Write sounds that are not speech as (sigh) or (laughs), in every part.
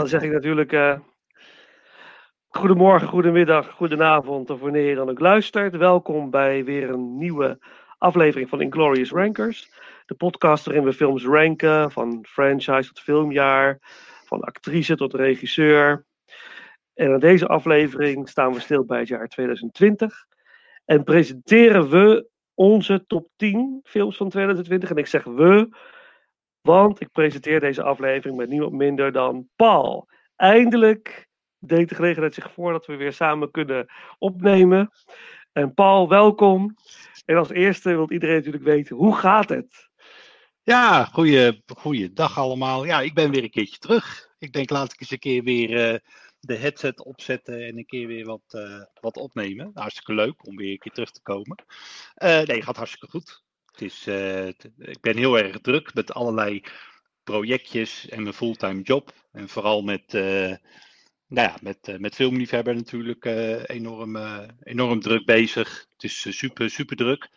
dan zeg ik natuurlijk uh, goedemorgen, goedemiddag, goedenavond of wanneer je dan ook luistert. Welkom bij weer een nieuwe aflevering van Inglorious Rankers. De podcast waarin we films ranken, van franchise tot filmjaar, van actrice tot regisseur. En in deze aflevering staan we stil bij het jaar 2020 en presenteren we onze top 10 films van 2020. En ik zeg we, want ik presenteer deze aflevering met niemand minder dan Paul. Eindelijk deed de gelegenheid zich voor dat we weer samen kunnen opnemen. En Paul, welkom. En als eerste wil iedereen natuurlijk weten, hoe gaat het? Ja, goeie, goeie dag allemaal. Ja, ik ben weer een keertje terug. Ik denk, laat ik eens een keer weer uh, de headset opzetten en een keer weer wat, uh, wat opnemen. Hartstikke leuk om weer een keer terug te komen. Uh, nee, gaat hartstikke goed. Het is, uh, ik ben heel erg druk met allerlei projectjes en mijn fulltime job. En vooral met, nou ja, met, met filmliefhebber natuurlijk enorm, enorm druk bezig. Het is super, super druk.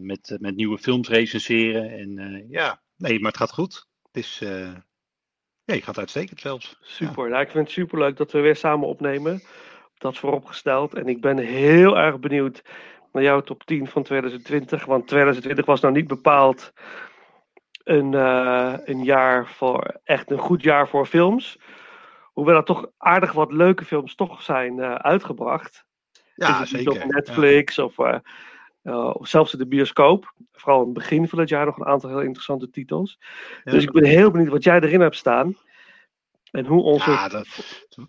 met, met nieuwe films recenseren. En ja, nee, maar het gaat goed. Het is, Nee, gaat uitstekend zelfs. Super. Ik vind het super leuk dat we weer samen opnemen. Dat vooropgesteld. En ik ben heel erg benieuwd naar jouw top 10 van 2020. Want 2020 was nou niet bepaald een, uh, een jaar voor echt een goed jaar voor films. Hoewel er toch aardig wat leuke films toch zijn uh, uitgebracht. Ja, zeker. Op Netflix ja. of, uh, of zelfs in de bioscoop. Vooral in het begin van het jaar nog een aantal heel interessante titels. Ja. Dus ik ben heel benieuwd wat jij erin hebt staan. En hoe onze. Ja, dat,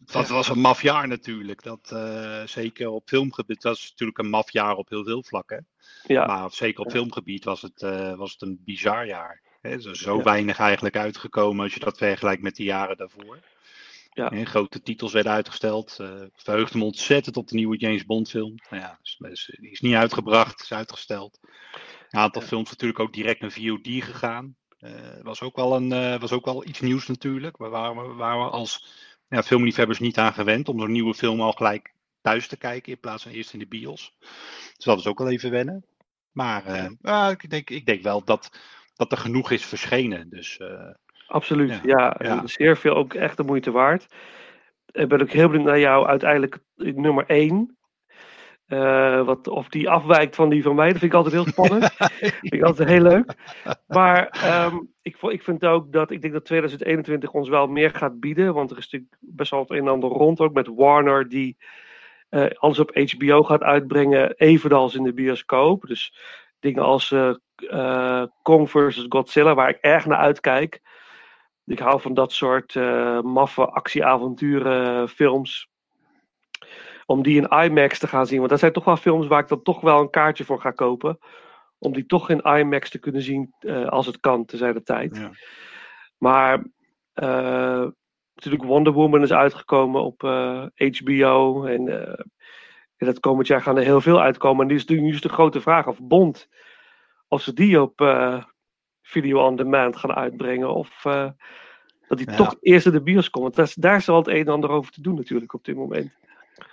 dat was een mafjaar natuurlijk. Dat, uh, zeker op filmgebied. Dat was natuurlijk een mafjaar op heel veel vlakken. Ja. Maar zeker op filmgebied was het, uh, was het een bizar jaar. Er is zo ja. weinig eigenlijk uitgekomen als je dat vergelijkt met de jaren daarvoor. Ja. Grote titels werden uitgesteld. Uh, verheugde me ontzettend op de nieuwe James Bond film. Nou ja, die is niet uitgebracht, is uitgesteld. Een aantal ja. films natuurlijk ook direct naar VOD gegaan. Uh, was, ook wel een, uh, was ook wel iets nieuws natuurlijk. Waar, waar, we, waar we als ja, filmliefhebbers niet aan gewend om zo'n nieuwe film al gelijk thuis te kijken in plaats van eerst in de bios. Dus dat is ook wel even wennen. Maar uh, ik, denk, ik denk wel dat, dat er genoeg is verschenen. Dus, Absoluut, ja. ja, ja. Zeer veel ook echt de moeite waard. Ik ben ook heel benieuwd naar jou uiteindelijk nummer 1. Uh, wat, of die afwijkt van die van mij, dat vind ik altijd heel spannend. (laughs) vind ik altijd heel leuk. Maar um, ik, ik vind ook dat, ik denk dat 2021 ons wel meer gaat bieden. Want er is natuurlijk best wel het een en ander rond, ook met Warner, die uh, alles op HBO gaat uitbrengen, evenals in de bioscoop. Dus dingen als uh, Kong vs. Godzilla, waar ik erg naar uitkijk. Ik hou van dat soort maffe actieavonturen films om die in IMAX te gaan zien. Want dat zijn toch wel films waar ik dan toch wel een kaartje voor ga kopen. Om die toch in IMAX te kunnen zien uh, als het kan, te zijn de tijd. Ja. Maar uh, natuurlijk Wonder Woman is uitgekomen op uh, HBO. En in dat komend jaar gaan er heel veel uitkomen. En nu is, nu is de grote vraag of Bond, of ze die op video on demand gaan uitbrengen. Of dat die ja. toch eerst in de bios komt. Want daar is wel het een en ander over te doen natuurlijk op dit moment.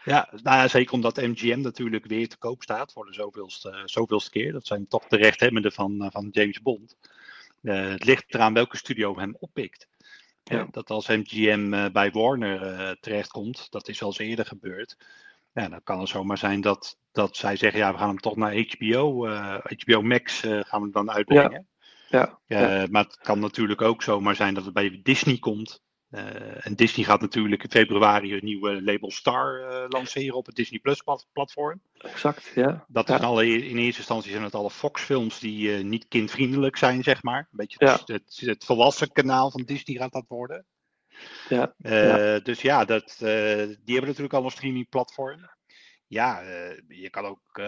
Ja, nou zeker omdat MGM natuurlijk weer te koop staat voor de zoveelste, zoveelste keer. Dat zijn toch de rechthebbenden van, van James Bond. Uh, het ligt eraan welke studio hem oppikt. Ja. dat als MGM bij Warner terechtkomt, dat is al eens eerder gebeurd. Ja, dan kan het zomaar zijn dat, dat zij zeggen, ja, we gaan hem toch naar HBO, HBO Max gaan we dan uitbrengen. Ja. Ja, ja. Maar het kan natuurlijk ook zomaar zijn dat het bij Disney komt. Uh, en Disney gaat natuurlijk in februari een nieuwe label Star uh, lanceren op het Disney Plus platform. Exact, ja. Dat is ja. alle, in eerste instantie zijn het alle Fox-films die uh, niet kindvriendelijk zijn, zeg maar. Een beetje ja. het, het, het, volwassen kanaal van Disney gaat dat worden. Ja. ja. Dus ja, dat, die hebben natuurlijk al een streaming-platform. Ja, je kan ook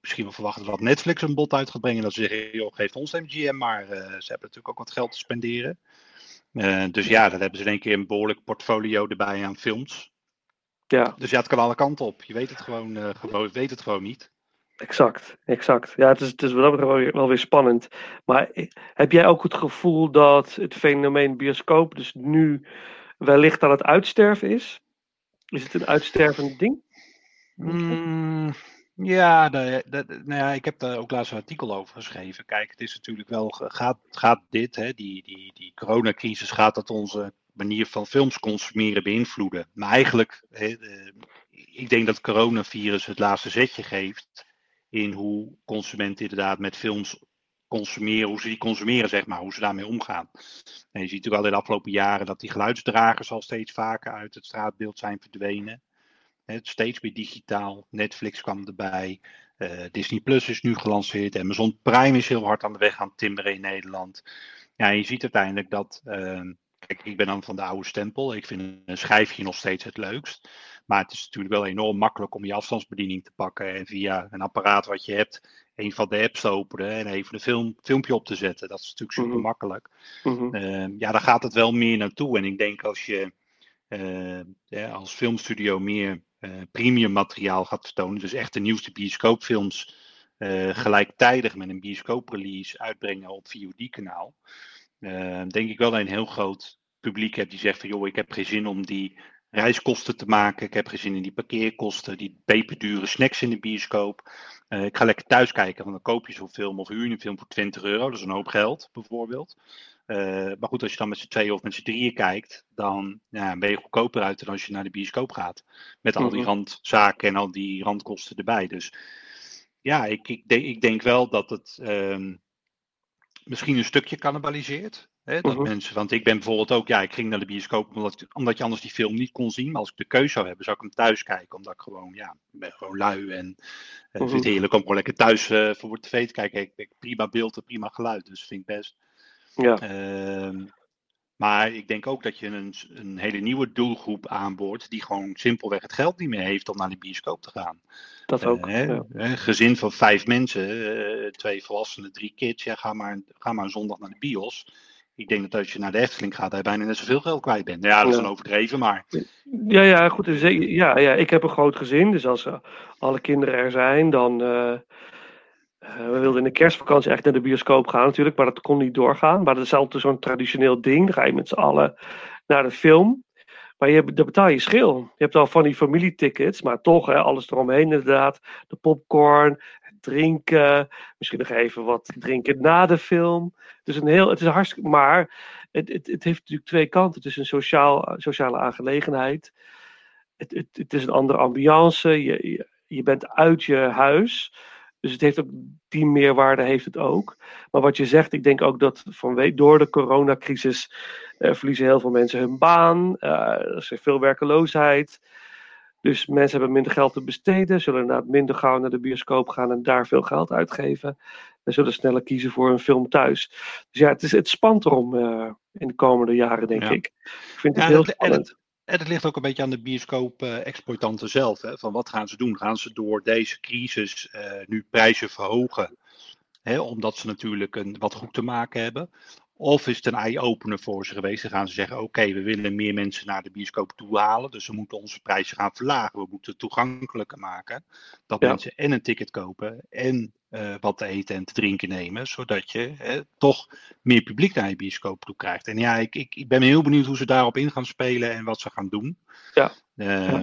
misschien wel verwachten dat Netflix een bod uit gaat brengen. Dat ze zeggen, joh, geef ons MGM, maar ze hebben natuurlijk ook wat geld te spenderen. Uh, dus ja, dan hebben ze in één keer een behoorlijk portfolio erbij aan films. Ja. Dus ja, het kan alle kanten op. Je weet het gewoon, uh, gewoon, weet het gewoon niet. Exact, exact. Ja, het is, het is wel, weer, wel weer spannend. Maar heb jij ook het gevoel dat het fenomeen bioscoop dus nu wellicht aan het uitsterven is? Is het een uitstervend ding? Mm, ja, de, nou ik heb daar ook laatst een artikel over geschreven. Kijk, het is natuurlijk wel, gaat, gaat dit, hè, die, die, die coronacrisis, gaat dat onze manier van films consumeren beïnvloeden. Maar eigenlijk, ik denk dat coronavirus het laatste zetje geeft in hoe consumenten inderdaad met films consumeren, hoe ze die consumeren, zeg maar, hoe ze daarmee omgaan. En je ziet natuurlijk al in de afgelopen jaren dat die geluidsdragers al steeds vaker uit het straatbeeld zijn verdwenen. Het steeds meer digitaal. Netflix kwam erbij. Uh, Disney Plus is nu gelanceerd. Amazon Prime is heel hard aan de weg aan het timmeren in Nederland. Ja, je ziet uiteindelijk dat. Uh, kijk, ik ben dan van de oude stempel. Ik vind een schijfje nog steeds het leukst. Maar het is natuurlijk wel enorm makkelijk om je afstandsbediening te pakken. En via een apparaat wat je hebt, een van de apps te openen en even een film, filmpje op te zetten. Dat is natuurlijk super mhm. makkelijk. Mm ja, daar gaat het wel meer naartoe. En ik denk als je ja, als filmstudio meer premium materiaal gaat vertonen, dus echt de nieuwste bioscoopfilms uh, gelijktijdig met een bioscooprelease uitbrengen op VOD-kanaal, denk ik wel dat je een heel groot publiek hebt die zegt van joh, ik heb geen zin om die reiskosten te maken. Ik heb geen zin in die parkeerkosten, die peperdure snacks in de bioscoop. Ik ga lekker thuis kijken, want dan koop je zo'n film of huur een film voor 20 euro. Dat is een hoop geld, bijvoorbeeld. Uh, maar goed, als je dan met z'n tweeën of met z'n drieën kijkt, dan ja, ben je goedkoper uit dan als je naar de bioscoop gaat. Met al die mhm. randzaken en al die randkosten erbij. Dus ja, ik, ik, denk, ik denk wel dat het um, misschien een stukje cannibaliseert. Hè, dat mhm. mensen, want ik ben bijvoorbeeld ook, ja, ik ging naar de bioscoop omdat, omdat je anders die film niet kon zien. Maar als ik de keuze zou hebben, zou ik hem thuis kijken. Omdat ik gewoon, ja, ik ben gewoon lui en uh, vind het heerlijk om gewoon lekker thuis uh, voor tv te kijken. Ik, ik, prima beeld en prima geluid, dus vind ik best. Ja. Uh, maar ik denk ook dat je een, een hele nieuwe doelgroep aanboort die gewoon simpelweg het geld niet meer heeft om naar de bioscoop te gaan. Dat ook. Ja. Een gezin van vijf mensen, twee volwassenen, drie kids, ja, ga maar, ga maar een zondag naar de bios ik denk dat als je naar de Efteling gaat, je bijna net zoveel geld kwijt bent. Ja, dat is dan overdreven, maar... Ja, ja, goed. Ja, ja, ik heb een groot gezin, dus als uh, alle kinderen er zijn, dan... Uh, we wilden in de kerstvakantie echt naar de bioscoop gaan natuurlijk, maar dat kon niet doorgaan. Maar dat is altijd zo'n traditioneel ding. Dan ga je met z'n allen naar de film. Maar je, dan betaal je schil. Je hebt al van die familietickets, maar toch, hè, alles eromheen inderdaad. De popcorn, drinken, misschien nog even wat drinken na de film. Dus een heel, het is hartstikke, maar het, het, het heeft natuurlijk twee kanten. Het is een sociaal, sociale aangelegenheid. Het, het, het is een andere ambiance. Je, je bent uit je huis. Dus het heeft ook die meerwaarde heeft het ook. Maar wat je zegt, ik denk ook dat vanwege, door de coronacrisis eh, verliezen heel veel mensen hun baan. Uh, er is veel werkeloosheid. Dus mensen hebben minder geld te besteden, zullen inderdaad minder gauw naar de bioscoop gaan en daar veel geld uitgeven. En zullen sneller kiezen voor een film thuis. Dus ja, het, is, het spant erom uh, in de komende jaren, denk ik. Ik vind het heel spannend. En het ligt ook een beetje aan de bioscoop-exploitanten zelf. Hè? Van wat gaan ze doen? Gaan ze door deze crisis uh, nu prijzen verhogen? Hè? Omdat ze natuurlijk een, wat goed te maken hebben. Of is het een eye-opener voor ze geweest? Dan gaan ze zeggen: Oké, we willen meer mensen naar de bioscoop toe halen. Dus we moeten onze prijzen gaan verlagen. We moeten het toegankelijker maken. Dat mensen en een ticket kopen en uh, wat te eten en te drinken nemen. Zodat je toch meer publiek naar je bioscoop toe krijgt. En ja, ik, ik, ik, ben heel benieuwd hoe ze daarop in gaan spelen en wat ze gaan doen. Ja. Uh,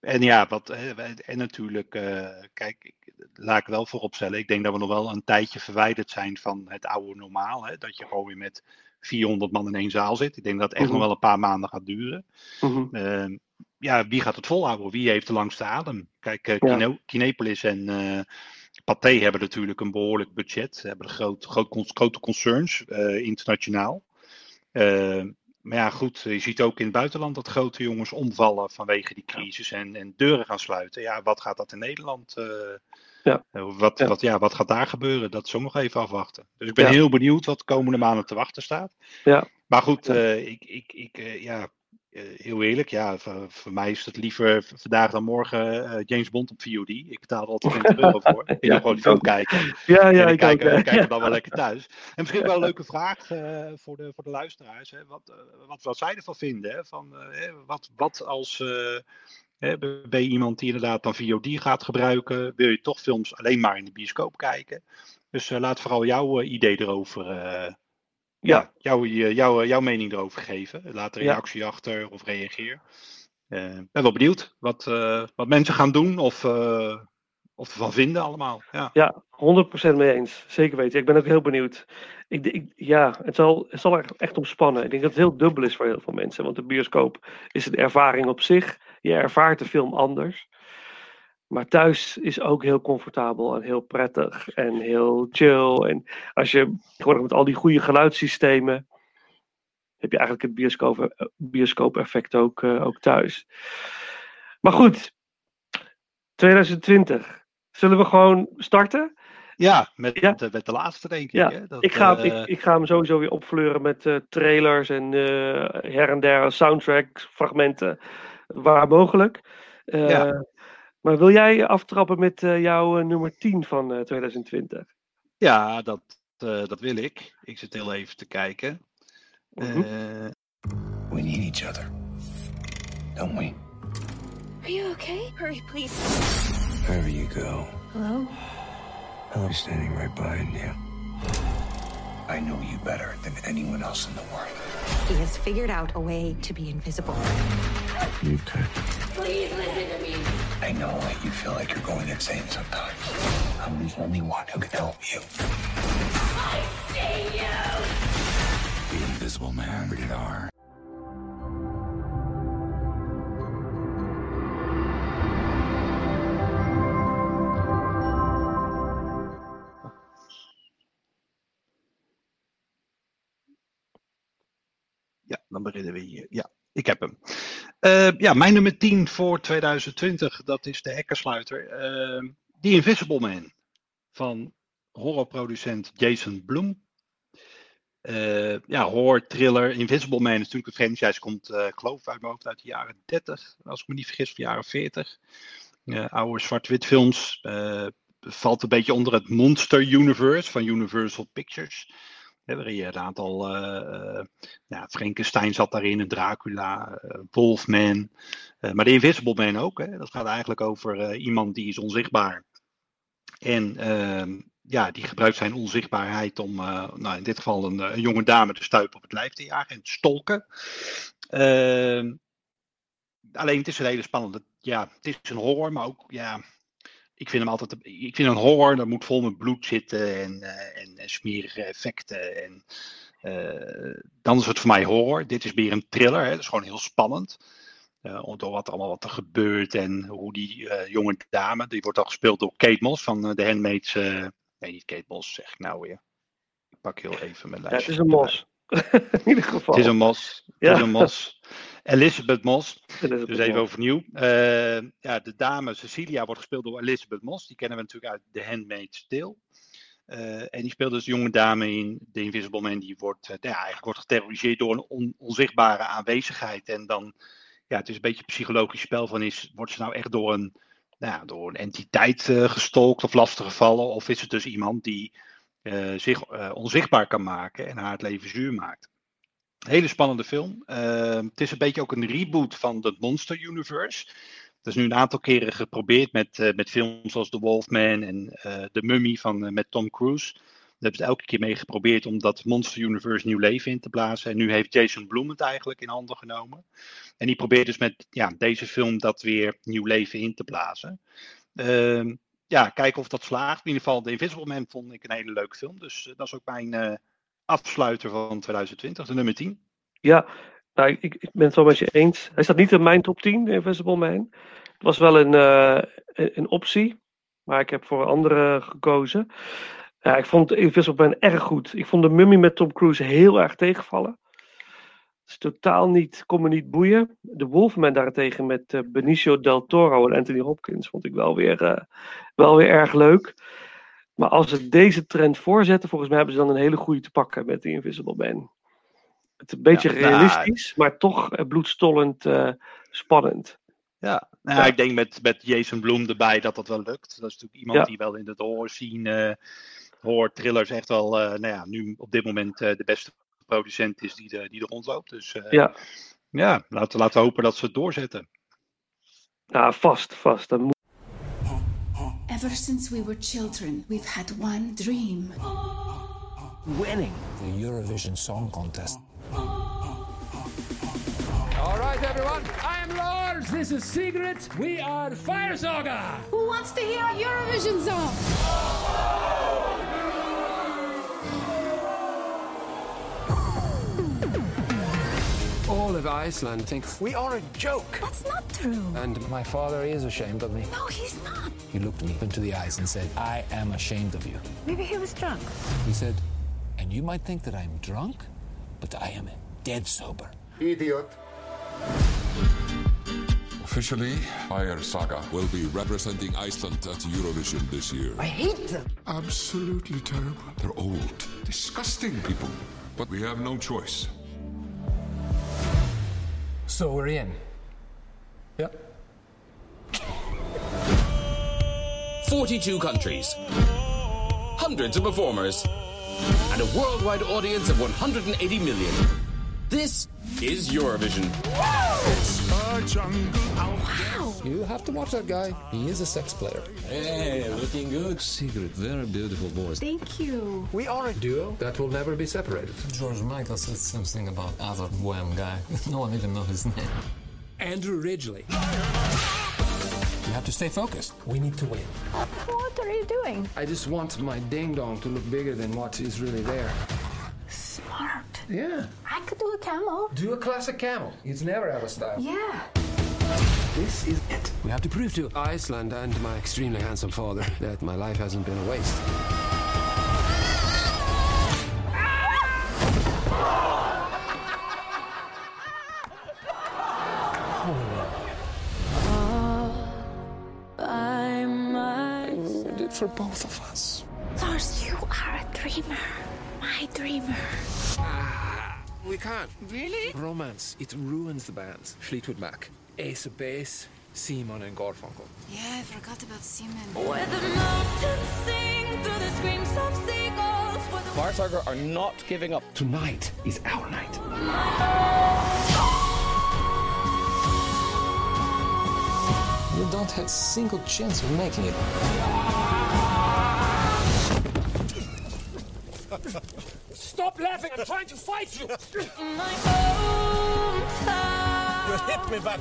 en ja, wat, en natuurlijk, uh, kijk, laat ik wel vooropstellen. Ik denk dat we nog wel een tijdje verwijderd zijn van het oude normaal. Hè? Dat je gewoon weer met 400 man in één zaal zit. Ik denk dat het echt nog mhm. wel een paar maanden gaat duren. Uh, ja, wie gaat het volhouden? Wie heeft de langste adem? Kijk, ja. Kinepolis en uh, Pathé hebben natuurlijk een behoorlijk budget. Ze hebben groot, groot, grote concerns, internationaal. Maar ja, goed, je ziet ook in het buitenland dat grote jongens omvallen vanwege die crisis en, en deuren gaan sluiten. Ja, wat gaat dat in Nederland? Ja. Eh, wat, ja. Wat, ja, wat gaat daar gebeuren? Dat is nog even afwachten. Dus ik ben heel benieuwd wat de komende maanden te wachten staat. Ja. Maar goed, uh, ik, ik, ik, ja, eh, heel eerlijk, ja, voor, voor, mij is het liever vandaag dan morgen James Bond op VOD. Ik betaal er altijd 20 (laughs) euro voor. Ik wil gewoon die film kijken. Ja, ja, ik kijk, ook, kijk dan wel lekker thuis. En misschien wel een (laughs) leuke vraag voor, de, voor de luisteraars. Hè, wat, wat, wat zij ervan vinden. Hè, van, wat, wat als... ben je iemand die inderdaad dan VOD gaat gebruiken? Wil je toch films alleen maar in de bioscoop kijken? Dus laat vooral jouw idee erover ja. Jouw, jouw, jouw mening erover geven. Laat een reactie achter of reageer. Ik ben wel benieuwd wat, wat mensen gaan doen of, of van vinden allemaal. Ja, ja 100% mee eens. Zeker weten. Ik ben ook heel benieuwd. Ik, ja, het zal, het zal er echt ontspannen. Ik denk dat het heel dubbel is voor heel veel mensen. Want de bioscoop is een ervaring op zich. Je ervaart de film anders. Maar thuis is ook heel comfortabel en heel prettig en heel chill. En als je gewoon met al die goede geluidssystemen. heb je eigenlijk het bioscoop, bioscoop effect ook, uh, ook thuis. Maar goed, 2020. Zullen we gewoon starten? Ja, met, ja? De, met de laatste denk ik. Ja. Hè? Dat, ik, ga, uh... ik, ik, ga hem sowieso weer opfleuren met uh, trailers en uh, her en der soundtrack fragmenten waar mogelijk. Ja. Maar wil jij aftrappen met jouw nummer 10 van 2020? Ja, dat, dat wil ik. Ik zit heel even te kijken. -hmm. We need each other, don't we? Are you okay? Hurry, please. Wherever you go. Hello? I'm standing right behind you. I know you better than anyone else in the world. He has figured out a way to be invisible. You could. Please listen to me. I know that you feel like you're going insane sometimes. I'm the only one who can help you. I see you! The Invisible Man, rated R. dan beginnen we hier. Ja, ik heb hem. Uh, ja, mijn nummer 10 voor 2020, dat is de hekkersluiter. Uh, The Invisible Man van horrorproducent Jason Bloom. Uh, ja, horror, thriller. Invisible Man is natuurlijk een franchise. Komt, uh, geloof uit mijn hoofd uit de jaren 30, als ik me niet vergis, of de jaren 40. oude zwart-wit films. valt een beetje onder het Monster Universe van Universal Pictures. Waarin je een aantal. Uh, ja, Frankenstein zat daarin, een Dracula, uh, Wolfman. maar de Invisible Man ook. Hè? Dat gaat eigenlijk over iemand die is onzichtbaar. En ehm, ja, die gebruikt zijn onzichtbaarheid om, nou, in dit geval een, een, jonge dame te stuipen op het lijf te jagen en te stolken. Ehm, alleen het is een hele spannende. Ja, het is een horror, maar ook ja, ik vind hem altijd. Ik vind een horror, dat moet vol met bloed zitten en, uh, en, en, smerige effecten. En, uh, dan is het voor mij horror. Dit is meer een thriller. Hè. Dat is gewoon heel spannend. Uh, door wat allemaal wat er gebeurt en hoe die jonge dame, die wordt al gespeeld door Kate Moss van de Handmaids. nee, niet Kate Moss, zeg ik nou weer. Ik pak heel even mijn lijstje. Ja, het is een mos. (laughs) In ieder geval. Het is een mos. Het ja. is een mos. Elizabeth Moss. Elizabeth dus even Moss. overnieuw. Uh, ja, de dame Cecilia wordt gespeeld door Elizabeth Moss. Die kennen we natuurlijk uit The Handmaid's Tale. Uh, en die speelt dus de jonge dame in The Invisible Man. Die wordt, uh, ja, eigenlijk wordt geterroriseerd door een on onzichtbare aanwezigheid. En dan, ja, het is een beetje een psychologisch spel van is, wordt ze nou echt door een, nou ja, door een entiteit gestolkt of lastiggevallen? Of is het dus iemand die zich onzichtbaar kan maken en haar het leven zuur maakt? Hele spannende film. Uh, het is een beetje ook een reboot van het Monster Universe. Dat is nu een aantal keren geprobeerd met, uh, met films zoals The Wolfman en uh, The Mummy van, met Tom Cruise. Daar hebben ze elke keer mee geprobeerd om dat Monster Universe nieuw leven in te blazen. En nu heeft Jason Blum het eigenlijk in handen genomen. En die probeert dus met ja, deze film dat weer nieuw leven in te blazen. Ehm, ja, kijken of dat slaagt. In ieder geval, The Invisible Man vond ik een hele leuke film. Dus dat is ook mijn afsluiter van 2020, de nummer 10. Ja, nou, ik, ik ben het wel met je eens. Hij staat niet in mijn top 10, de Invisible Man. Het was wel een, uh, een optie, maar ik heb voor een andere gekozen. Ja, ik vond Invisible Man erg goed. Ik vond de Mummy met Tom Cruise heel erg tegenvallen. Het is totaal niet, kon me niet boeien. De Wolfman daarentegen met uh, Benicio del Toro en Anthony Hopkins vond ik wel weer, uh, wel weer erg leuk. Maar als ze deze trend voorzetten, volgens mij hebben ze dan een hele goede te pakken met die Invisible Man. Het is een beetje nou, realistisch, maar toch eh, bloedstollend uh, spannend. Ja, nou, ja. ik denk met, met Jason Bloom erbij dat dat wel lukt. Dat is natuurlijk iemand ja. die wel in het horror zien, uh, horror thrillers echt wel, uh, nou ja, nu op dit moment de beste producent is die, de, die er rondloopt. Dus ja, ja laten, laten we hopen dat ze het doorzetten. Ja, vast, vast. Dat moet Ever since we were children, we've had one dream. Winning the Eurovision Song Contest. All right, right, everyone. I am Lars. This is Secret. We are Fire Saga. Who wants to hear Eurovision song? Of Iceland think we are a joke. That's not true. And my father is ashamed of me. No, he's not. He looked me into the eyes and said, I am ashamed of you. Maybe he was drunk. He said, and you might think that I'm drunk, but I am dead sober. Idiot. Officially, Fire Saga will be representing Iceland at Eurovision this year. I hate them. Absolutely terrible. They're old, disgusting people. But we have no choice. So we're in. Yep. 42 countries, hundreds of performers, and a worldwide audience of 180 million. This is Eurovision. Wow. You have to watch that guy. He is a sex player. Hey, looking good. Secret, very beautiful voice. Thank you. We are a duo that will never be separated. George Michael said something about other Wham guy. (laughs) no one even knows his name. Andrew Ridgely. You have to stay focused. We need to win. What are you doing? I just want my ding dong to look bigger than what is really there. Smart. Yeah. I could do a camel. Do a classic camel. It's never out of style. Yeah. This is it. We have to prove to Iceland and my extremely handsome father that my life hasn't been a waste. Oh, did for both of us. We. Really? Romance. It ruins the bands. Fleetwood Mac, Ace of Base, Simon and Garfunkel. Yeah, I forgot about Simon. Where the mountains sing through the screams of seagulls. Where the Fire Saga are not giving up. Tonight is our night. You don't have a single chance of making it. (laughs) Stop laughing! I'm trying to fight you! my hometown. You hit me, but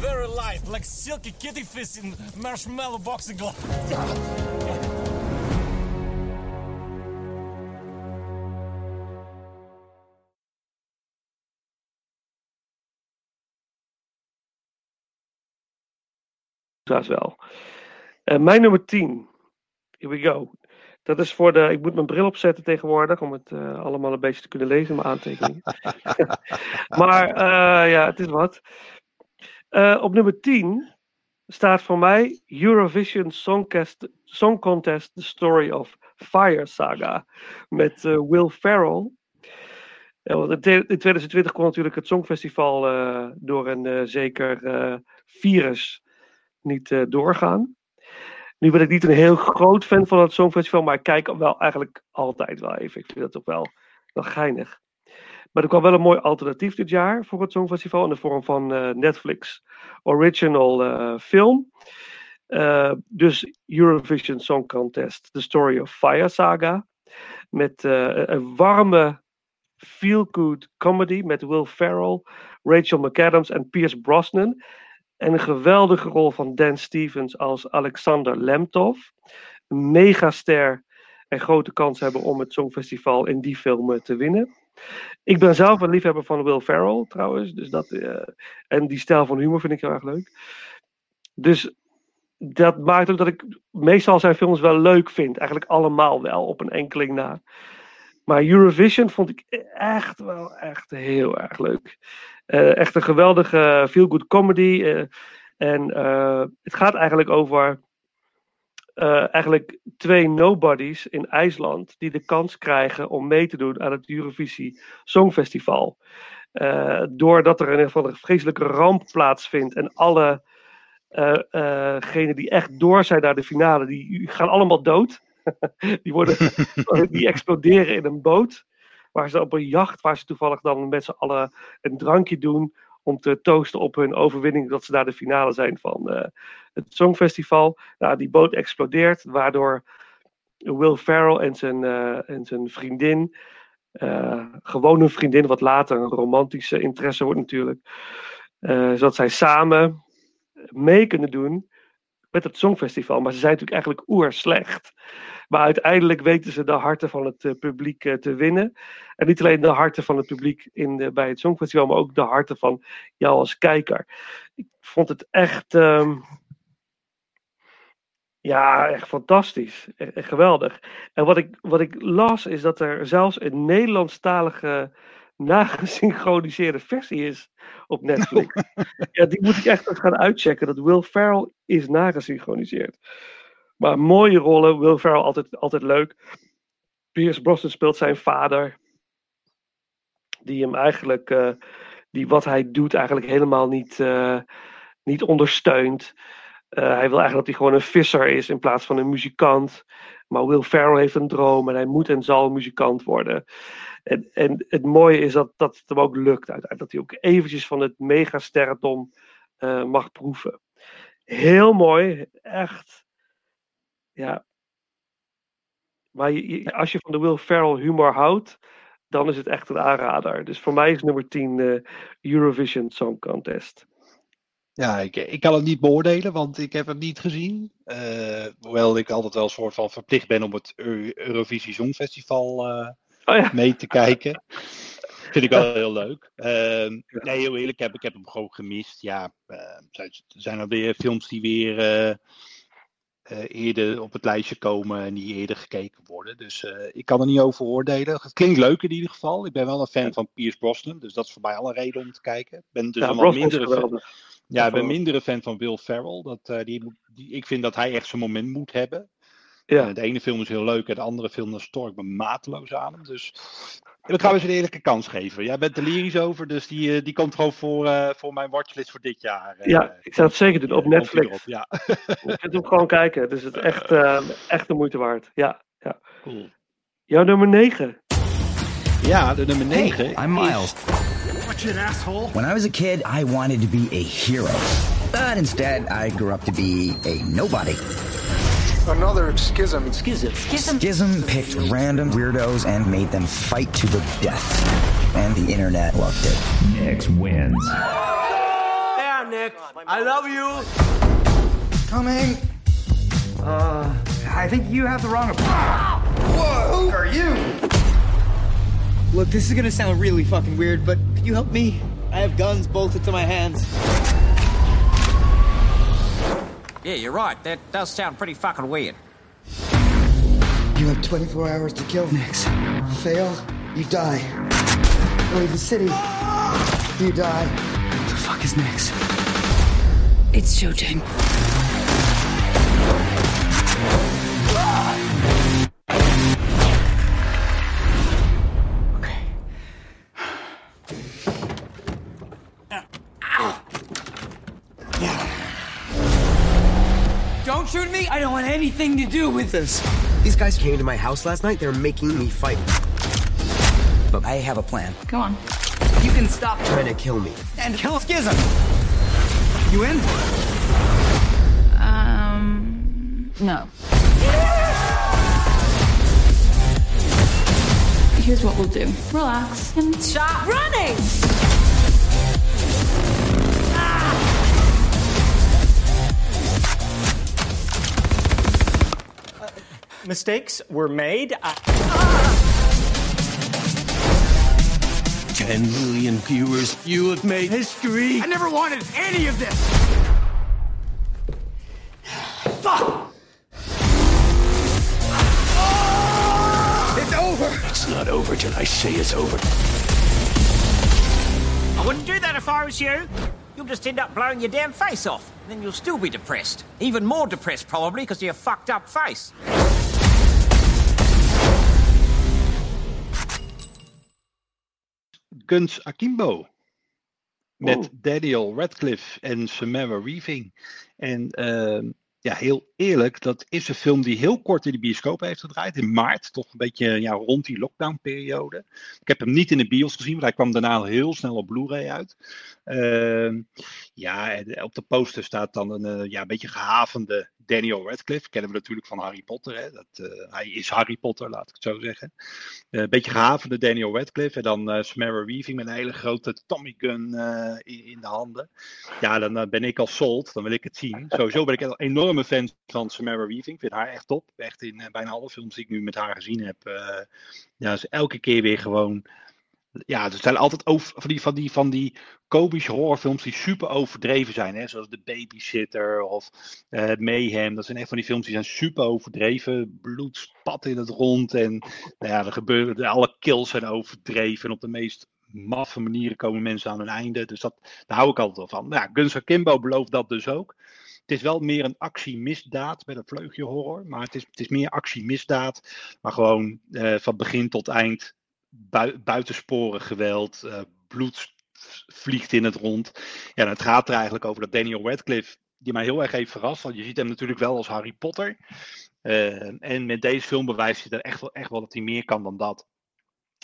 very light, like silky kitty fish in marshmallow boxing glove. Dat wel. Uh, mijn nummer 10. Here we go. Dat is voor de. Ik moet mijn bril opzetten tegenwoordig om het uh, allemaal een beetje te kunnen lezen, mijn aantekeningen. (laughs) maar uh, ja, het is wat. op nummer 10 staat voor mij Eurovision Songcast, Song Contest The Story of Fire Saga met Will Ferrell. in 2020 kon natuurlijk het Songfestival door een zeker virus niet doorgaan. Nu ben ik niet een heel groot fan van het Songfestival, maar ik kijk wel eigenlijk altijd wel even. Ik vind dat toch wel, wel geinig. Maar er kwam wel een mooi alternatief dit jaar voor het Songfestival in de vorm van uh, Netflix Original uh, Film. Uh, dus Eurovision Song Contest, The Story of Fire Saga. Met een warme feel-good comedy met Will Ferrell, Rachel McAdams en Pierce Brosnan. En een geweldige rol van Dan Stevens als Alexander Lemtov. Een megaster en grote kans hebben om het Songfestival in die film eh, te winnen. Ik ben zelf een liefhebber van Will Ferrell trouwens. Dus dat, uh, en die stijl van humor vind ik heel erg leuk. Dus dat maakt ook dat ik meestal zijn films wel leuk vind. Eigenlijk allemaal wel, op een enkeling na. Maar Eurovision vond ik echt wel echt heel erg leuk. Uh, echt een geweldige feel-good comedy. Uh, en het gaat eigenlijk over eigenlijk twee nobodies in IJsland die de kans krijgen om mee te doen aan het Eurovisie Songfestival. doordat er in ieder geval een vreselijke ramp plaatsvindt en alle genen die echt door zijn naar de finale, die gaan allemaal dood. (laughs) die, worden, (laughs) die exploderen in een boot. Waar ze op een jacht, waar ze toevallig dan met z'n allen een drankje doen. Om te toosten op hun overwinning dat ze naar de finale zijn van uh, het Songfestival. Nou, die boot explodeert, waardoor Will Ferrell en zijn, uh, en zijn vriendin. Uh, gewoon een vriendin, wat later een romantische interesse wordt natuurlijk. zodat zij samen mee kunnen doen met het Songfestival. Maar ze zijn natuurlijk eigenlijk oer slecht. Maar uiteindelijk weten ze de harten van het uh, publiek uh, te winnen. En niet alleen de harten van het publiek in bij het Songfestival, maar ook de harten van jou als kijker. Ik vond het echt. Um, ja, echt fantastisch. Echt, geweldig. En wat ik, wat ik las is dat er zelfs een Nederlandstalige nagesynchroniseerde versie is op Netflix. ja, die moet ik echt gaan uitchecken. Dat Will Ferrell is nagesynchroniseerd. Maar mooie rollen, Will Ferrell altijd, altijd leuk. Pierce Brosnan speelt zijn vader. Die hem eigenlijk, uh, die wat hij doet eigenlijk helemaal niet, uh, niet ondersteunt. Uh, hij wil eigenlijk dat hij gewoon een visser is in plaats van een muzikant. Maar Will Ferrell heeft een droom en hij moet en zal muzikant worden. En, en het mooie is dat, dat het hem ook lukt uiteindelijk. Dat hij ook eventjes van het megasterrentom uh, mag proeven. Heel mooi, echt. Ja. Maar je, als je van de Will Ferrell humor houdt, dan is het echt een aanrader. Dus voor mij is nummer 10 uh, Eurovision Song Contest. Ja, ik, ik kan het niet beoordelen, want ik heb het niet gezien. Uh, hoewel ik altijd wel een soort van verplicht ben om het Eurovisie Songfestival uh, oh ja. mee te kijken. Vind ik wel heel leuk. Uh, nee, heel eerlijk, ik heb, ik heb hem gewoon gemist. Ja, er zijn er weer films die weer eerder op het lijstje komen en die eerder gekeken worden. Dus ik kan er niet over oordelen. Het klinkt leuk in ieder geval. Ik ben wel een fan van Pierce Brosnan, dus dat is voor mij al een reden om te kijken. Ik ben dus ja, minder ja, ik ben mindere fan van Will Ferrell. Dat, uh, die, die, ik vind dat hij echt zijn moment moet hebben. Ja. De ene film is heel leuk en de andere film dan stoor ik me mateloos aan hem. Dus dat gaan we ze een eerlijke kans geven. Jij bent er lyrisch over, dus die, uh, die komt gewoon voor, voor mijn watchlist voor dit jaar. ja, ik zou het zeker doen op Netflix. Erop, ja. je kunt hem gewoon kijken. Dus het is echt, echt de moeite waard. Ja, ja. Cool. Jouw nummer 9. Ja, de nummer 9. Hey, I'm Miles. It, asshole. When I was a kid, I wanted to be a hero. But instead, I grew up to be a nobody. Another schism. Schism. Schism. Schism picked random weirdos and made them fight to the death. And the internet loved it. Nick wins. Yeah, Nick. I love you. Coming. Uh, I think you have the wrong. Whoa, who are you? Look, this is gonna sound really fucking weird, but could you help me? I have guns bolted to my hands. Yeah, you're right. That does sound pretty fucking weird. You have 24 hours to kill Nix. Fail, you die. Leave the city, you die. What the fuck is Nix? It's showtime. Anything to do with this. These guys came to my house last night. They're making me fight. But I have a plan. Go on. You can stop trying to kill me. And kill Schism. You in? Um, no. Here's what we'll do. Relax and stop running! Mistakes were made. I- Ten million viewers. You have made history. I never wanted any of this. Fuck! It's over. It's not over till I say it's over. I wouldn't do that if I was you. You'll just end up blowing your damn face off. And then you'll still be depressed. Even more depressed, probably, because of your fucked up face. Guns Akimbo. Met oh. Daniel Radcliffe en Samara Weaving. En uh, ja, heel eerlijk, dat is een film die heel kort in de bioscoop heeft gedraaid. In maart, toch een beetje ja, rond die lockdownperiode. Ik heb hem niet in de bios gezien, maar hij kwam daarna heel snel op Blu-ray uit. Uh, ja, op de poster staat dan een uh, ja, beetje gehavende Daniel Radcliffe, kennen we natuurlijk van Harry Potter. Hè? Dat, hij is Harry Potter, laat ik het zo zeggen. een beetje gehavende Daniel Radcliffe. En dan Samara Weaving met een hele grote Tommy gun in, in, de handen. Ja, dan ben ik al sold. Dan wil ik het zien. Sowieso ben ik een enorme fan van Samara Weaving. Ik vind haar echt top. Echt in bijna alle films die ik nu met haar gezien heb. ja, is elke keer weer gewoon ja, er zijn altijd over, van, die, van, die, van die komische horrorfilms die super overdreven zijn. Hè? Zoals The Babysitter of uh, Mayhem. Dat zijn echt van die films die zijn super overdreven. Bloed spat in het rond. En nou ja, er gebeuren, alle kills zijn overdreven. En op de meest maffe manieren komen mensen aan hun einde. Dus dat, daar hou ik altijd wel van. Nou, ja, Guns Kimbo belooft dat dus ook. Het is wel meer een actie-misdaad met een vleugje horror. Maar het is, het is meer actie-misdaad. Maar gewoon uh, van begin tot eind buitensporen geweld, uh, bloed vliegt in het rond. Ja, het gaat er eigenlijk over dat Daniel Radcliffe, die mij heel erg heeft verrast, want je ziet hem natuurlijk wel als Harry Potter. Uh, en met deze film bewijst hij er echt wel, echt wel dat hij meer kan dan dat.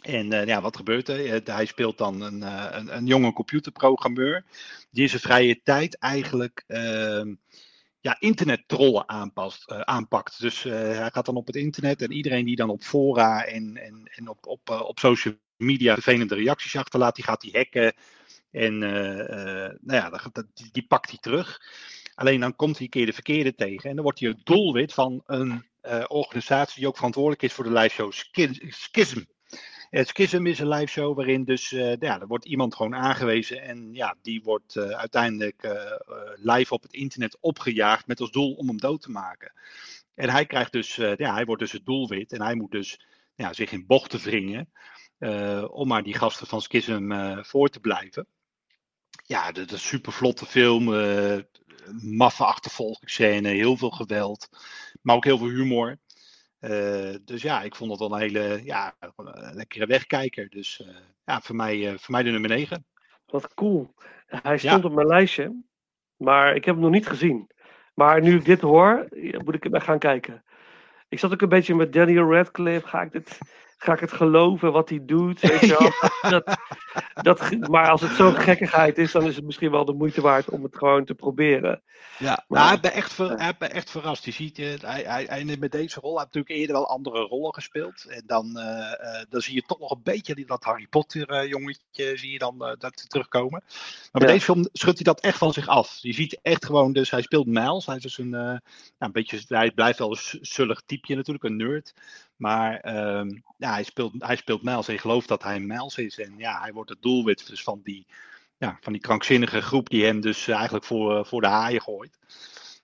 En uh, ja, wat gebeurt er? Hij speelt dan een, een, een jonge computerprogrammeur. Die in zijn vrije tijd eigenlijk ehm, ja, internettrollen aanpast, uh, aanpakt. Dus uh, hij gaat dan op het internet en iedereen die dan op fora en, en, en op, op, uh, op social media vervelende reacties achterlaat, die gaat hij hacken. En nou ja, die pakt hij terug. Alleen dan komt hij een keer de verkeerde tegen. En dan wordt hij het doelwit van een organisatie die ook verantwoordelijk is voor de liveshow Schism. Schism is een live show waarin dus, uh, ja, er wordt iemand gewoon aangewezen en ja, die wordt uh, uiteindelijk uh, live op het internet opgejaagd met als doel om hem dood te maken. En hij krijgt dus, ja, hij wordt dus het doelwit en hij moet dus ja, zich in bochten wringen om maar die gasten van Schism voor te blijven. Ja, dat is een super vlotte film, maffe achtervolgingsscène, heel veel geweld, maar ook heel veel humor. Uh, dus ja, ik vond het wel een hele ja, een lekkere wegkijker. Dus uh, ja, voor mij, uh, voor mij de nummer 9. Wat cool. Hij stond ja. op mijn lijstje, maar ik heb hem nog niet gezien. Maar nu ik dit hoor, moet ik hem gaan kijken. Ik zat ook een beetje met Daniel Radcliffe. Ga ik dit ga ik het geloven wat hij doet? Weet je (laughs) wel? dat, dat, maar als het zo'n gekkigheid is, dan is het misschien wel de moeite waard om het gewoon te proberen. Ja, maar, hij, heeft me echt ver, hij echt verrast. Je ziet, uh, hij, hij, hij, met deze rol heeft natuurlijk eerder wel andere rollen gespeeld. En dan, uh, uh, dan zie je toch nog een beetje dat Harry Potter jongetje zie je dan dat terugkomen. Maar bij deze film schudt hij dat echt van zich af. Je ziet echt gewoon, dus hij speelt Miles. Hij is dus een, nou, een beetje, hij blijft wel een zullig typeje natuurlijk, een nerd. Maar ehm, ja, hij, speelt, hij speelt Miles en je gelooft dat hij Miles is. En ja, hij wordt het doelwit dus van die, ja, van die krankzinnige groep die hem dus eigenlijk voor, voor de haaien gooit.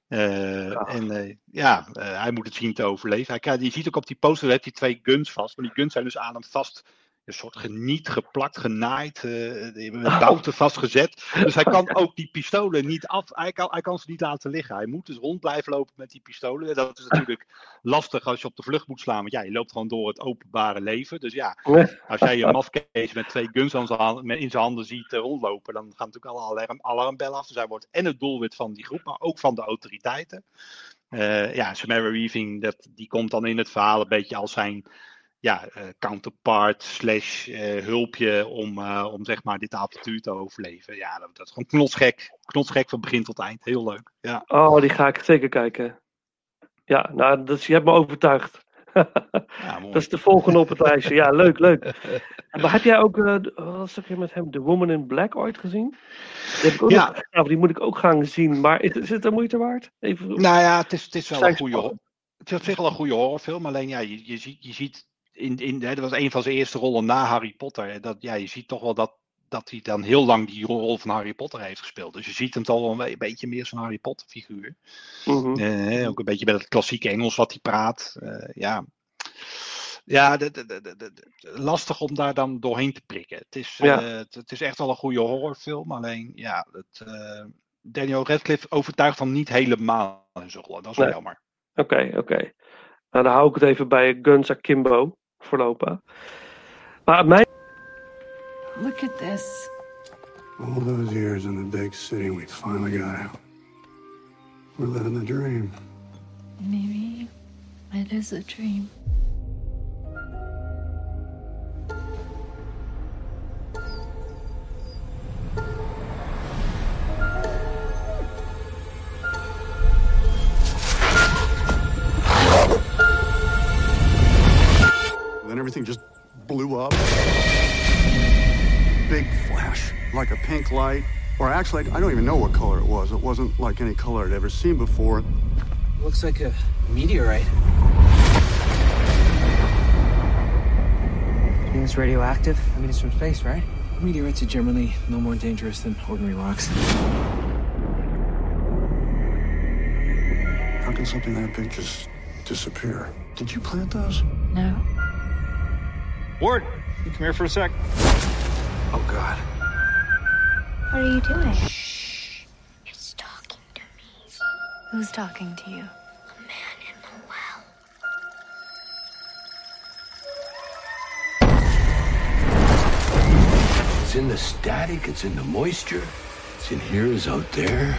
Uh, En uh, ja, uh, hij moet het zien te overleven. Hij, je ziet ook op die poster, heeft hij twee guns vast. Maar die guns zijn dus aan hem vast een soort geniet, geplakt, genaaid, uh, met bouten vastgezet. Dus hij kan (laughs) ook die pistolen niet af, hij kan, hij kan ze niet laten liggen. Hij moet dus rond blijven lopen met die pistolen. Dat is natuurlijk lastig als je op de vlucht moet slaan, want ja, je loopt gewoon door het openbare leven. Dus ja, (laughs) als jij een mafkees met twee guns aan zijn, in zijn handen ziet uh, rondlopen, dan gaan natuurlijk alle alarm, alarmbellen af. Dus hij wordt en het doelwit van die groep, maar ook van de autoriteiten. Uh, ja, Samara Weaving, dat, die komt dan in het verhaal een beetje als zijn ja, uh, counterpart slash uh, hulpje om, uh, om zeg maar dit avontuur te overleven. Ja, dat, dat is gewoon knotsgek. Knotsgek van begin tot eind. Heel leuk. Ja. Oh, die ga ik zeker kijken. Ja, nou, dat, je hebt me overtuigd. ja, (laughs) dat is de volgende op het lijstje. Ja, leuk, leuk. (laughs) Maar heb jij ook, uh, wat zeg je met hem, The Woman in Black ooit gezien? Die, heb ik ook ja. Nog, nou, die moet ik ook gaan zien. Maar is, is het een moeite waard? Even, nou ja, het is, het is wel een goede Het is op zich wel een goede horrorfilm. Alleen ja, je, je, ziet, je ziet in, in, dat was een van zijn eerste rollen na Harry Potter. Dat, ja, je ziet toch wel dat, dat hij dan heel lang die rol van Harry Potter heeft gespeeld. Dus je ziet hem toch wel een, beetje meer zo'n Harry Potter figuur. Mm -hmm. ook een beetje met het klassieke Engels wat hij praat. Uh, ja, ja de, de, de, lastig om daar dan doorheen te prikken. Het is, ja. uh, het, het, is echt wel een goede horrorfilm. Alleen, ja, het, Daniel Radcliffe overtuigt dan niet helemaal in zijn rollen. Dat is wel nee. jammer. Oké, okay, oké. Okay. Nou, dan hou ik het even bij Guns Akimbo voorlopig. Maar mij. Look at this. All those years in the big city, we finally got out. We're living the dream. Maybe it is a dream. Up. Big flash, like a pink light. Or actually, I don't even know what color it was. It wasn't like any color I'd ever seen before. Looks like a meteorite. You think it's radioactive? I mean, it's from space, right? Meteorites are generally no more dangerous than ordinary rocks. How can something that big just disappear? Did you plant those? No. Ward, you come here for a sec. Oh, God. What are you doing? Shh. It's talking to me. Who's talking to you? A man in the well. It's in the static, it's in the moisture. It's in here, is out there.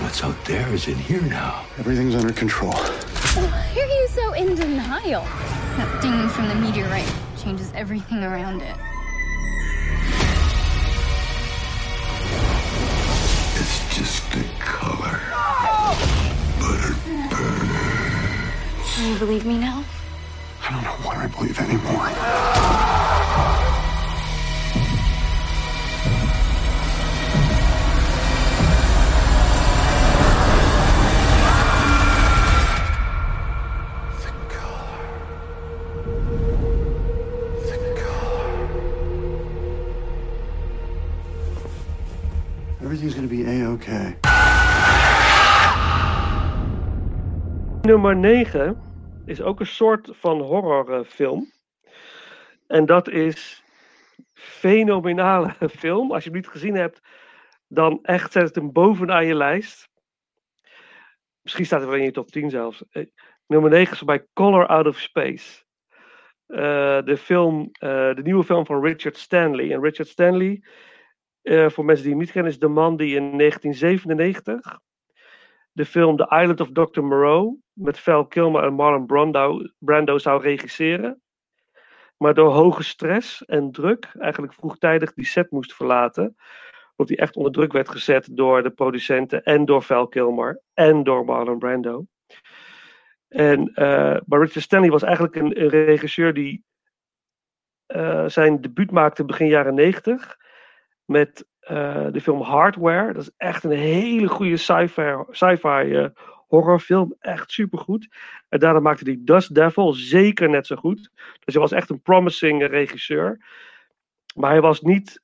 What's out there is in here now. Everything's under control. In denial? That thing from the meteorite changes everything around it. It's just a color. But it burns. Do you believe me now? I don't know what I believe anymore. Everything's gonna be a-okay. Nummer 9 is ook een soort van horrorfilm. En dat is fenomenale (laughs) film. Als je hem niet gezien hebt, dan echt zet het hem bovenaan je lijst. Misschien staat hij wel in je top 10 zelfs. Eh, Nummer 9 is mij Color Out of Space. Eh, de, film, eh, de nieuwe film van Richard Stanley. En Richard Stanley, eh, voor mensen die hem niet kennen, is de man die in 1997 de film The Island of Dr. Moreau met Val Kilmer en Marlon Brando, zou regisseren. Maar door hoge stress en druk eigenlijk vroegtijdig die set moest verlaten. Omdat hij echt onder druk werd gezet door de producenten en door Val Kilmer en door Marlon Brando. En, eh, maar Richard Stanley was eigenlijk een, een regisseur die eh, zijn debuut maakte begin jaren 90 met eh, de film Hardware. Dat is echt een hele goede sci-fi, eh, horrorfilm. Echt supergoed. En daarna maakte hij Dust Devil zeker net zo goed. Dus hij was echt een promising regisseur. Maar hij was niet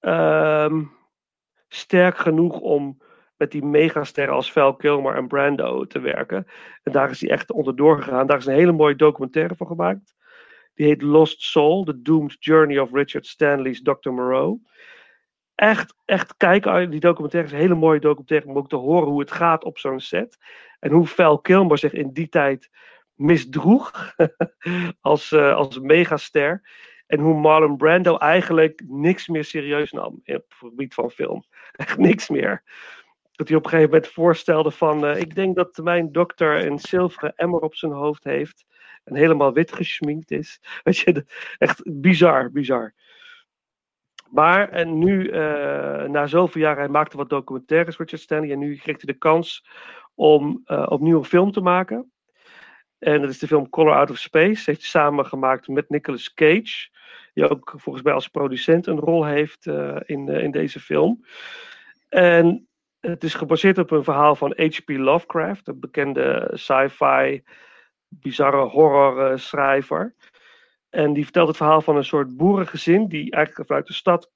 ehm, sterk genoeg om met die megasterren als Val Kilmer en Brando te werken. En daar is hij echt onderdoor gegaan. Daar is een hele mooie documentaire van gemaakt. Die heet Lost Soul, The Doomed Journey of Richard Stanley's Dr. Moreau echt, echt kijken. Die documentaire is een hele mooie documentaire om ook te horen hoe het gaat op zo'n set. En hoe Val Kilmer zich in die tijd misdroeg (laughs) als, uh, als megaster. En hoe Marlon Brando eigenlijk niks meer serieus nam op het gebied van film. (laughs) Echt niks meer. Dat hij op een gegeven moment voorstelde van... Uh, ik denk dat mijn dokter een zilveren emmer op zijn hoofd heeft. En helemaal wit geschminkt is. (laughs) Weet je, echt bizar, bizar. Maar en nu, uh, na zoveel jaren, hij maakte wat documentaires, Richard Stanley. En nu kreeg hij de kans om uh, opnieuw een film te maken. En dat is de film Color Out of Space. Heeft hij samen gemaakt met Nicolas Cage. Die ook volgens mij als producent een rol heeft uh, in, in deze film. En het is gebaseerd op een verhaal van H.P. Lovecraft, een bekende sci-fi, bizarre horror schrijver. En die vertelt het verhaal van een soort boerengezin die eigenlijk vanuit de stad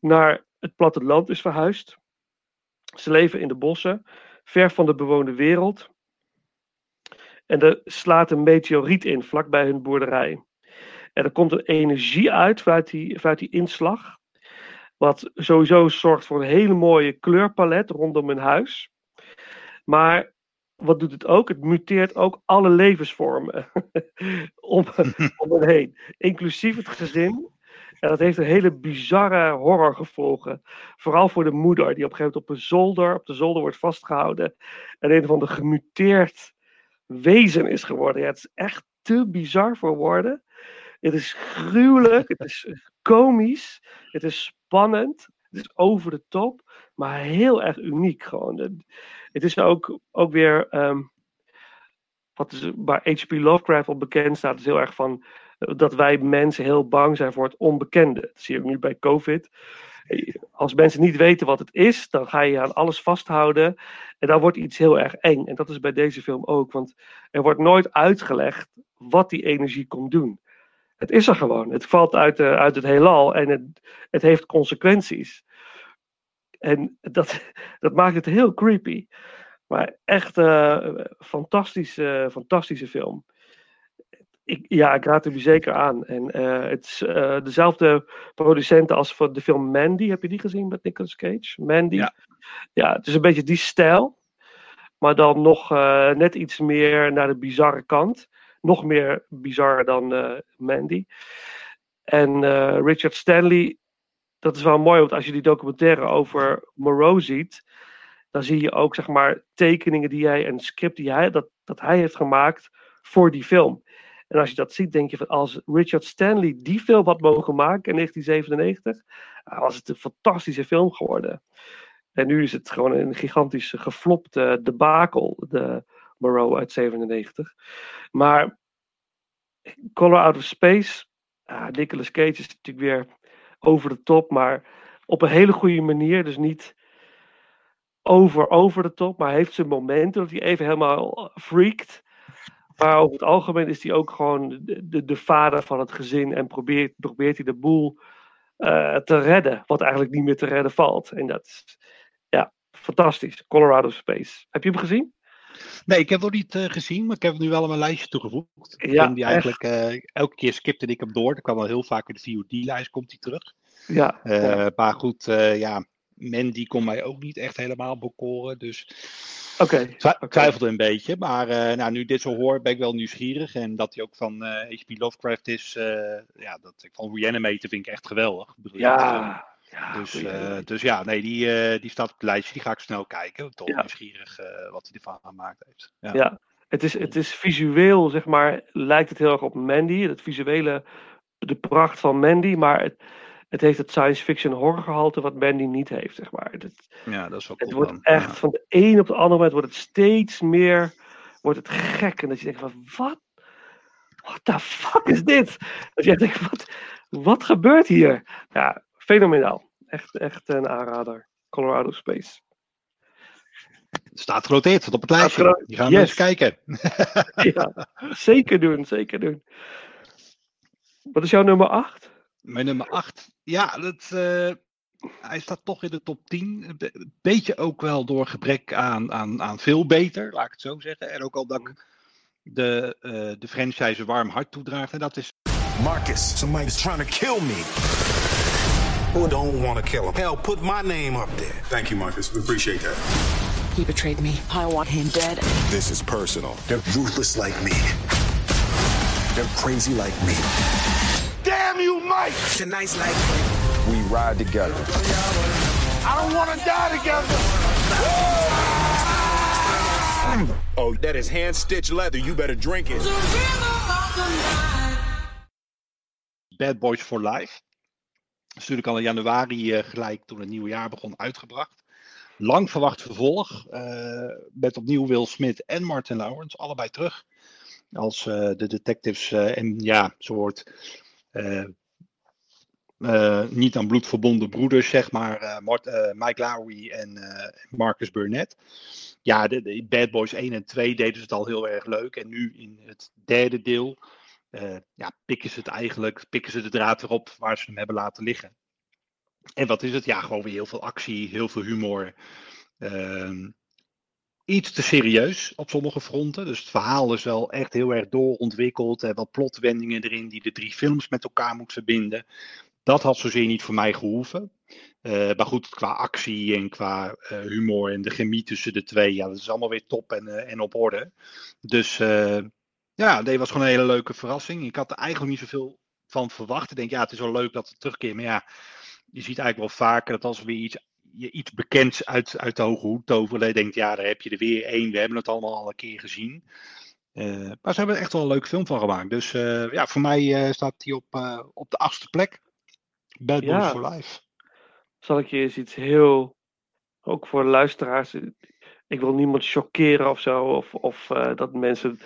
naar het platteland is verhuisd. Ze leven in de bossen, ver van de bewoonde wereld. En er slaat een meteoriet in vlakbij hun boerderij. En er komt een energie uit vanuit die, vanuit die inslag. Wat sowieso zorgt voor een hele mooie kleurpalet rondom hun huis. Maar wat doet het ook? Het muteert ook alle levensvormen (laughs) om, (laughs) om hen heen. Inclusief het gezin. En dat heeft een hele bizarre horrorgevolgen. Vooral voor de moeder, die op een gegeven moment op een zolder, op de zolder wordt vastgehouden. En een van de gemuteerd wezen is geworden. Ja, het is echt te bizar voor woorden. Het is gruwelijk, het is komisch, het is spannend, het is over de top, maar heel erg uniek gewoon. Het is ook, ook weer. Um, wat is, waar H.P. Lovecraft op bekend staat, is heel erg van dat wij mensen heel bang zijn voor het onbekende. Dat zie je nu bij COVID. Als mensen niet weten wat het is, dan ga je aan alles vasthouden. En dan wordt iets heel erg eng. En dat is bij deze film ook. Want er wordt nooit uitgelegd wat die energie komt doen. Het is er gewoon. Het valt uit, uit het heelal en het, het heeft consequenties. En dat, dat maakt het heel creepy. Maar echt uh, fantastische, fantastische film. Ik, ja, ik raad hem zeker aan. En uh, het is uh, dezelfde producenten als voor de film Mandy. Heb je die gezien met Nicolas Cage? Mandy. Ja, ja het is een beetje die stijl. Maar dan nog net iets meer naar de bizarre kant. Nog meer bizar dan Mandy. En Richard Stanley, dat is wel mooi, want als je die documentaire over Moreau ziet, dan zie je ook zeg maar tekeningen die hij en script die hij, dat, dat hij heeft gemaakt voor die film. En als je dat ziet, denk je van als Richard Stanley die film had mogen maken in 1997, was het een fantastische film geworden. En nu is het gewoon een gigantisch geflopte debakel, de Moreau uit 97. Maar Color Out of Space, ah, Nicolas Cage is natuurlijk weer over de top, maar op een hele goede manier. Dus niet over, over de top, maar heeft zijn momenten dat hij even helemaal freakt. Maar over het algemeen is hij ook gewoon de, de, vader van het gezin en probeert, probeert hij de boel uh, te redden, wat eigenlijk niet meer te redden valt. En dat is ja, fantastisch. Colorado Space. Heb je hem gezien? Nee, ik heb hem nog niet uh, gezien, maar ik heb hem nu wel aan mijn lijstje toegevoegd. Ik ja, die eigenlijk uh, elke keer skipte ik hem door. Er kwam wel heel vaak in de VOD-lijst komt hij terug. Ja, ja. Maar goed, ja, Mandy kon mij ook niet echt helemaal bekoren. Dus Oké. Okay, okay. twijfelde een beetje. Maar uh, nou, nu dit zo hoor, ben ik wel nieuwsgierig. En dat hij ook van uh, H.P. Lovecraft is. Uh, ja, dat ik van Reanimator vind ik echt geweldig. Bedoel, ja. Ja dus, dus ja, nee, die, die staat op het lijstje. Die ga ik snel kijken. Toch ja. nieuwsgierig wat hij ervan gemaakt heeft. Ja. ja. Het, is, het is visueel, zeg maar, lijkt het heel erg op Mandy. Het visuele, de pracht van Mandy. Maar het, het heeft het science fiction horror gehalte wat Mandy niet heeft, zeg maar. Het, ja, dat is ook Het wordt dan. echt ja. van de een op de andere moment wordt het steeds meer wordt het gek. En dat je denkt van, wat? What the fuck is dit? Dat je denkt, wat, wat gebeurt hier? Ja, fenomenaal. Echt, echt een aanrader. Colorado Space. Staat genoteerd, staat op het lijstje. Die gaan we yes. eens kijken. (laughs) ja, zeker doen, zeker doen. Wat is jouw nummer 8? Mijn nummer 8. Ja, dat, uh, hij staat toch in de top 10. Een beetje ook wel door gebrek aan, aan, aan veel beter, laat ik het zo zeggen. En ook al dat ik de, uh, de franchise een warm hart toedraagt. En dat is. Marcus, somebody's trying to kill me. Who don't want to kill him? Hell, put my name up there. Thank you, Marcus. We appreciate that. He betrayed me. I want him dead. This is personal. They're ruthless like me. They're crazy like me. Damn you, Mike! Tonight's like we ride together. I don't want to die together. Oh, that is hand stitched leather. You better drink it. Bad Boys for Life. Is natuurlijk al in januari uh, gelijk toen het nieuwe jaar begon uitgebracht. Lang verwacht vervolg. Uh, met opnieuw Will Smith en Martin Lawrence. Allebei terug. Als uh, de detectives en ja, soort uh, niet aan bloed verbonden broeders, zeg maar, Mart, Mike Lowry en Marcus Burnett. Ja, de, de, Bad Boys 1 en 2 deden ze het al heel erg leuk. En nu in het derde deel ja, pikken ze het eigenlijk, pikken ze de draad erop waar ze hem hebben laten liggen. En wat is het? Ja, gewoon weer heel veel actie, heel veel humor. Ehm, iets te serieus op sommige fronten. Dus het verhaal is wel echt heel erg doorontwikkeld. En wat plotwendingen erin die de drie films met elkaar moet verbinden. Dat had zozeer niet voor mij gehoeven. Uh, maar goed, qua actie en qua uh, humor en de chemie tussen de twee, ja, dat is allemaal weer top en, en op orde. Dus ja, dit was gewoon een hele leuke verrassing. Ik had er eigenlijk niet zoveel van verwacht. Ik denk, ja, het is wel leuk dat het terugkeert. Maar ja, je ziet eigenlijk wel vaker dat als weer iets, je iets bekends uit, uit de hoge hoed toveren, je denkt, ja, daar heb je er weer één. We hebben het allemaal al een keer gezien. maar ze hebben er echt wel een leuke film van gemaakt. Dus ja, voor mij staat hij op, op de achtste plek. Bad Boys ja. for Life. Zal ik je eens iets heel, ook voor luisteraars, ik wil niemand chockeren of zo. Of, of dat mensen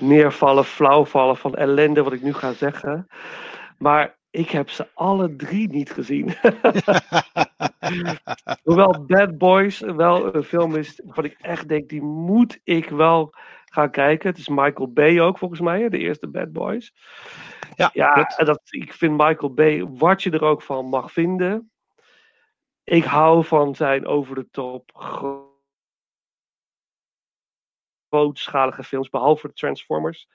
neervallen, flauwvallen van ellende, wat ik nu ga zeggen. Maar ik heb ze alle drie niet gezien. (laughs) Hoewel Bad Boys wel een film is wat ik echt denk, die moet ik wel gaan kijken. Het is Michael Bay ook volgens mij, de eerste Bad Boys. Ja, ja dat, ik vind Michael Bay, wat je er ook van mag vinden. Ik hou van zijn over de top grootschalige films, behalve de Transformers.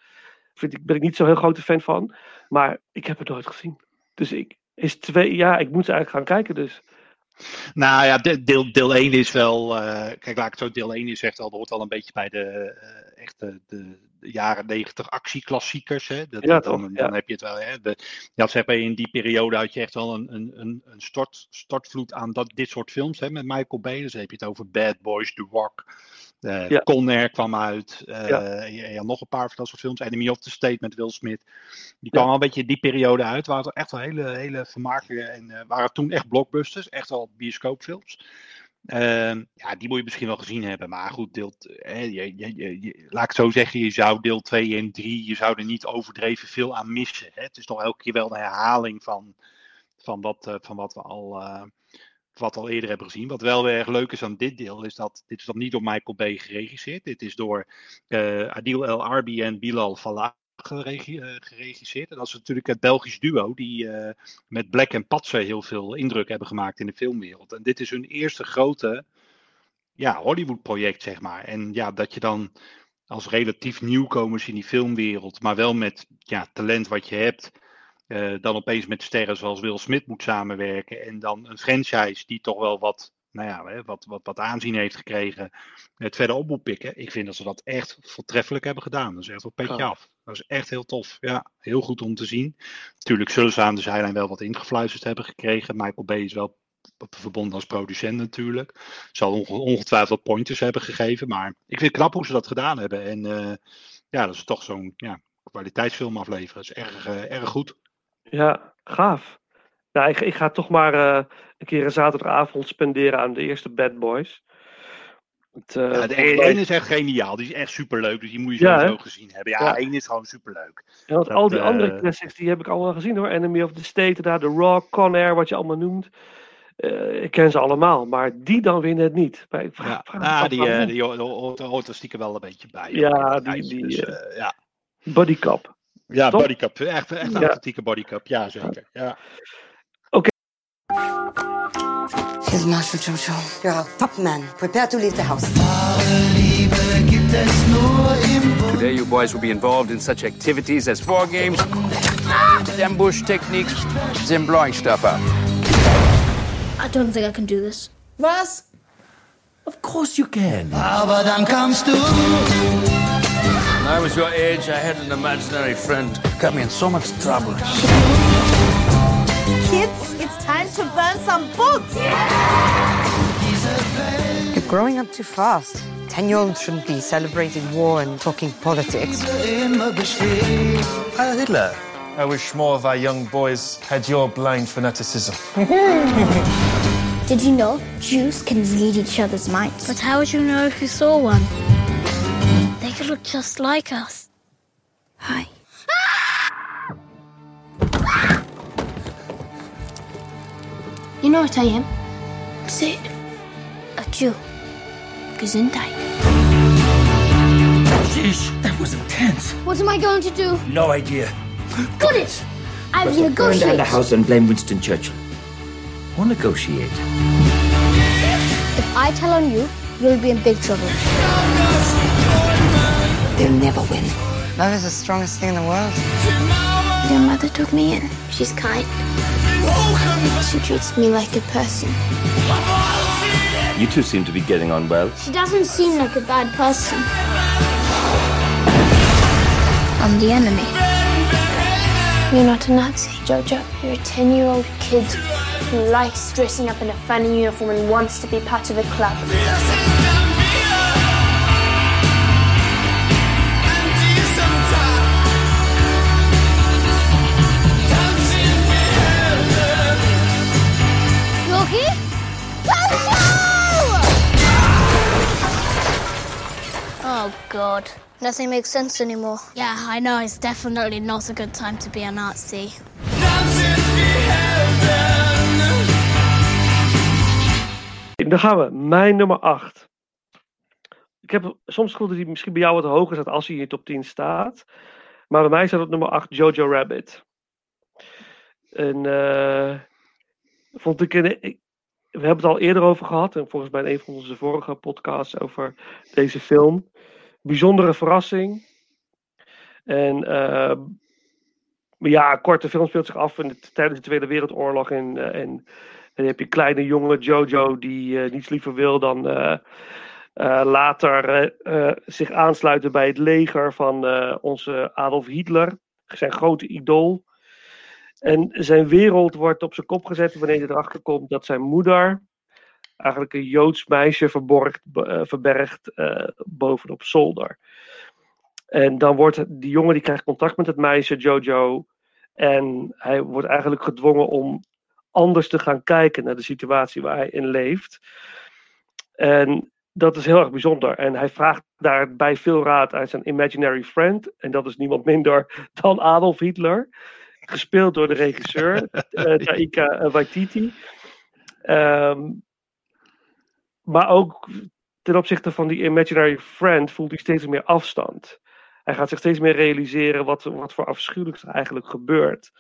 Vind ik, ben ik niet zo'n heel grote fan van. Maar ik heb het nooit gezien. Dus ik, is twee, ja, ik moet ze eigenlijk gaan kijken dus. Nou ja, deel, deel 1 is wel. Uh, kijk, laat ik het zo. Deel 1 is echt al. hoort al een beetje bij de. Uh, echte. De, de, jaren 90 actieklassiekers. Hè? Dat, ja, dan, ja. dan heb je het wel. Hè? De, je had, zeg maar, in die periode had je echt wel een, een, een stort, stortvloed aan dat, dit soort films. Hè? Met Michael Bay. Dus dan heb je het over Bad Boys, The Rock. Uh, ja. Conner kwam uit. Uh, ja. Je, had nog een paar van dat soort films. Enemy of the State met Will Smith. Die kwam al een beetje die periode uit. Waren er echt wel hele, hele vermakelijke. En uh, waren toen echt blockbusters. Echt wel bioscoopfilms. Ehm, ja, die moet je misschien wel gezien hebben. Maar goed, deel, je, je, je, laat ik het zo zeggen. Je zou deel 2 en 3. Je zou er niet overdreven veel aan missen. Hè? Het is toch elke keer wel een herhaling van, van, wat, van wat we al wat we al eerder hebben gezien. Wat wel weer erg leuk is aan dit deel, is dat dit is dan niet door Michael Bay geregisseerd. Dit is door uh, Adil El Arbi en Bilal Falah geregisseerd. En dat is natuurlijk het Belgisch duo die uh, met Black en Patse heel veel indruk hebben gemaakt in de filmwereld. En dit is hun eerste grote ja, Hollywood-project, zeg maar. En ja, dat je dan als relatief nieuwkomers in die filmwereld, maar wel met ja, talent wat je hebt, uh, dan opeens met sterren zoals Will Smith moet samenwerken. En dan een franchise die toch wel wat, nou ja, wat, wat, wat aanzien heeft gekregen. Het verder op moet pikken. Ik vind dat ze dat echt voortreffelijk hebben gedaan. Dat is echt op petje af. Dat is echt heel tof. Ja, heel goed om te zien. Natuurlijk zullen ze aan de zijlijn wel wat ingefluisterd hebben gekregen. Michael Bay is wel verbonden als producent natuurlijk. Zal ongetwijfeld pointers hebben gegeven. Maar ik vind het knap hoe ze dat gedaan hebben. En uh, ja, dat is toch zo'n ja, kwaliteitsfilm afleveren. Dat is erg, uh, erg goed. Ja, gaaf. Nou, ik, ik ga toch maar uh, een keer een zaterdagavond spenderen aan de eerste Bad Boys. Het, uh, ja, de ene is echt geniaal. Die is echt superleuk. Dus die moet je sowieso ja, gezien hebben. Ja, ja. één is gewoon superleuk. Ja, want dat, al die uh, andere classics die heb ik allemaal gezien hoor. Enemy of the State, daar The Rock, Con Air, wat je allemaal noemt. Uh, ik ken ze allemaal, maar die dan winnen het niet. Maar ik vraag, ja, vraag, ah, die, uh, die hoort er stiekem wel een beetje bij. Ja, die, die, dus, ja. Bodycap. Ja, Top? bodycup. Echt, echt een ja. authentieke bodycup. Ja, zeker. Ja. Oké. Here's Master Jojo. You're a top man. Prepare to leave the house. Today you boys will be involved in such activities as war games, ambush techniques, and blowing stuff up. I don't think I can do this. Was? Of course you can. Aber dann kamst du. When I was your age, I had an imaginary friend. Got me in so much trouble. Kids, it's time to burn some books! You're growing up too fast. Ten-year-olds shouldn't be celebrating war and talking politics. Heil Hitler. I wish more of our young boys had your blind fanaticism. (laughs) Did you know Jews can read each other's minds? But how would you know if you saw one? They could look just like us. Hi. You know what I am? Say. A Jew. Gesundheit. Sheesh, that was intense. What am I going to do? No idea. Got it! I will negotiate. Burn down the house and blame Winston Churchill. Or negotiate. If I tell on you, you'll be in big trouble. They'll never win. Love is the strongest thing in the world. Your mother took me in. She's kind. She treats me like a person. You two seem to be getting on well. She doesn't seem like a bad person. I'm the enemy. You're not a Nazi, Jojo. You're a 10 year old kid who likes dressing up in a funny uniform and wants to be part of a club. Odd. Nothing makes sense anymore. Yeah, I know. It's definitely not a good time to be a Nazi. Dan gaan we. Mijn nummer 8. Ik heb soms het gevoel dat hij misschien bij jou wat hoger staat als hij in je top 10 staat. Maar bij mij staat op nummer 8 Jojo Rabbit. En eh, vond ik een, ik- we hebben het al eerder over gehad. En volgens mij in een van onze vorige podcasts over deze film. Bijzondere verrassing. En eh, ja, korte film speelt zich af in de, tijdens de Tweede Wereldoorlog. En, eh, en, dan heb je kleine jongen Jojo die eh, niets liever wil dan later zich aansluiten bij het leger van onze Adolf Hitler. Zijn grote idool. En zijn wereld wordt op zijn kop gezet wanneer hij erachter komt dat zijn moeder eigenlijk een Joods meisje verborgt, eh, verbergt eh, bovenop zolder. En dan wordt die jongen die krijgt contact met het meisje Jojo. En hij wordt eigenlijk gedwongen om anders te gaan kijken naar de situatie waar hij in leeft. En dat is heel erg bijzonder. En hij vraagt daarbij veel raad uit zijn imaginary friend. En dat is niemand minder (laughs) dan Adolf Hitler. Gespeeld door de regisseur eh, (laughs) Taika Waititi. Ehm, maar ook ten opzichte van die imaginary friend voelt hij steeds meer afstand. Hij gaat zich steeds meer realiseren wat, wat voor afschuwelijks er eigenlijk gebeurt.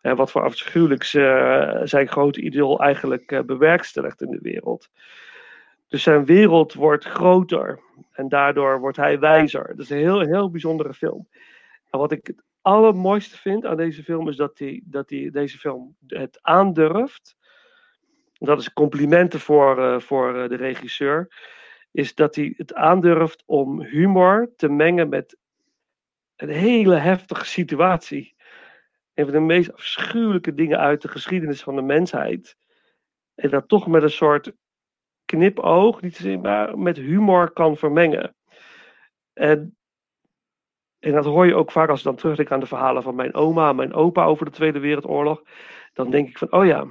En wat voor afschuwelijks eh, zijn grote idool eigenlijk eh, bewerkstelligt in de wereld. Dus zijn wereld wordt groter en daardoor wordt hij wijzer. Dat is een heel, heel bijzondere film. En wat ik het allermooiste vind aan deze film is dat hij, dat hij deze film het aandurft. Dat is complimenten voor, eh, voor eh, de regisseur. Is dat hij het aandurft om humor te mengen met een hele heftige situatie. Een van de meest afschuwelijke dingen uit de geschiedenis van de mensheid. En dat toch met een soort knipoog, niet zozeer, maar met humor kan vermengen. En, en dat hoor je ook vaak als ik dan terugdenk aan de verhalen van mijn oma mijn opa over de Tweede Wereldoorlog. Dan denk ik van, oh ja,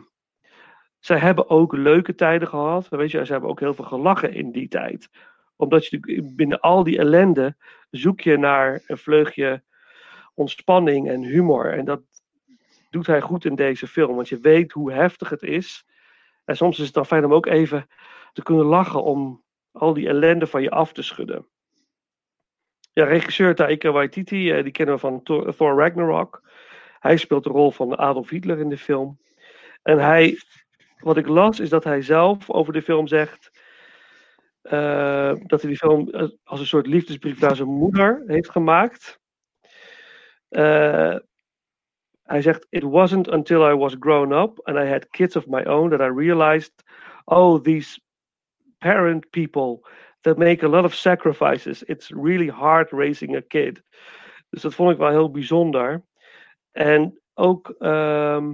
zij hebben ook leuke tijden gehad. Weet je, ze hebben ook heel veel gelachen in die tijd. Omdat je binnen al die ellende zoek je naar een vleugje ontspanning en humor. En dat doet hij goed in deze film. Want je weet hoe heftig het is. En soms is het dan fijn om ook even te kunnen lachen om al die ellende van je af te schudden. Ja, regisseur Taika Waititi, eh, die kennen we van Thor Ragnarok. Hij speelt de rol van Adolf Hitler in de film. En hij, wat ik las, is dat hij zelf over de film zegt. eh, dat hij die film eh, als een soort liefdesbrief naar zijn moeder heeft gemaakt. Eh, hij zegt: It wasn't until I was grown up and I had kids of my own that I realized, oh, these parent people that make a lot of sacrifices. It's really hard raising a kid. Dus dat vond ik wel heel bijzonder. En ook ehm,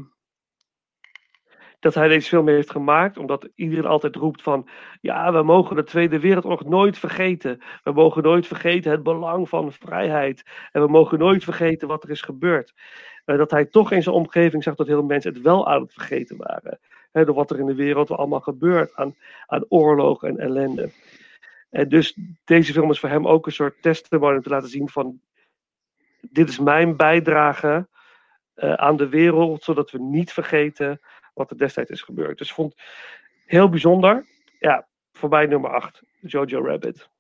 dat hij deze film heeft gemaakt, omdat iedereen altijd roept van, ja, we mogen de Tweede Wereldoorlog nooit vergeten. We mogen nooit vergeten het belang van vrijheid. En we mogen nooit vergeten wat er is gebeurd. Eh, dat hij toch in zijn omgeving zag dat heel veel mensen het wel aan het vergeten waren. Door wat er in de wereld allemaal gebeurt aan, aan oorlog en ellende. En dus deze film is voor hem ook een soort testimony om te laten zien van, dit is mijn bijdrage eh, aan de wereld, zodat we niet vergeten wat er destijds is gebeurd. Dus ik vond het heel bijzonder. Ja, voor mij nummer 8, Jojo Rabbit.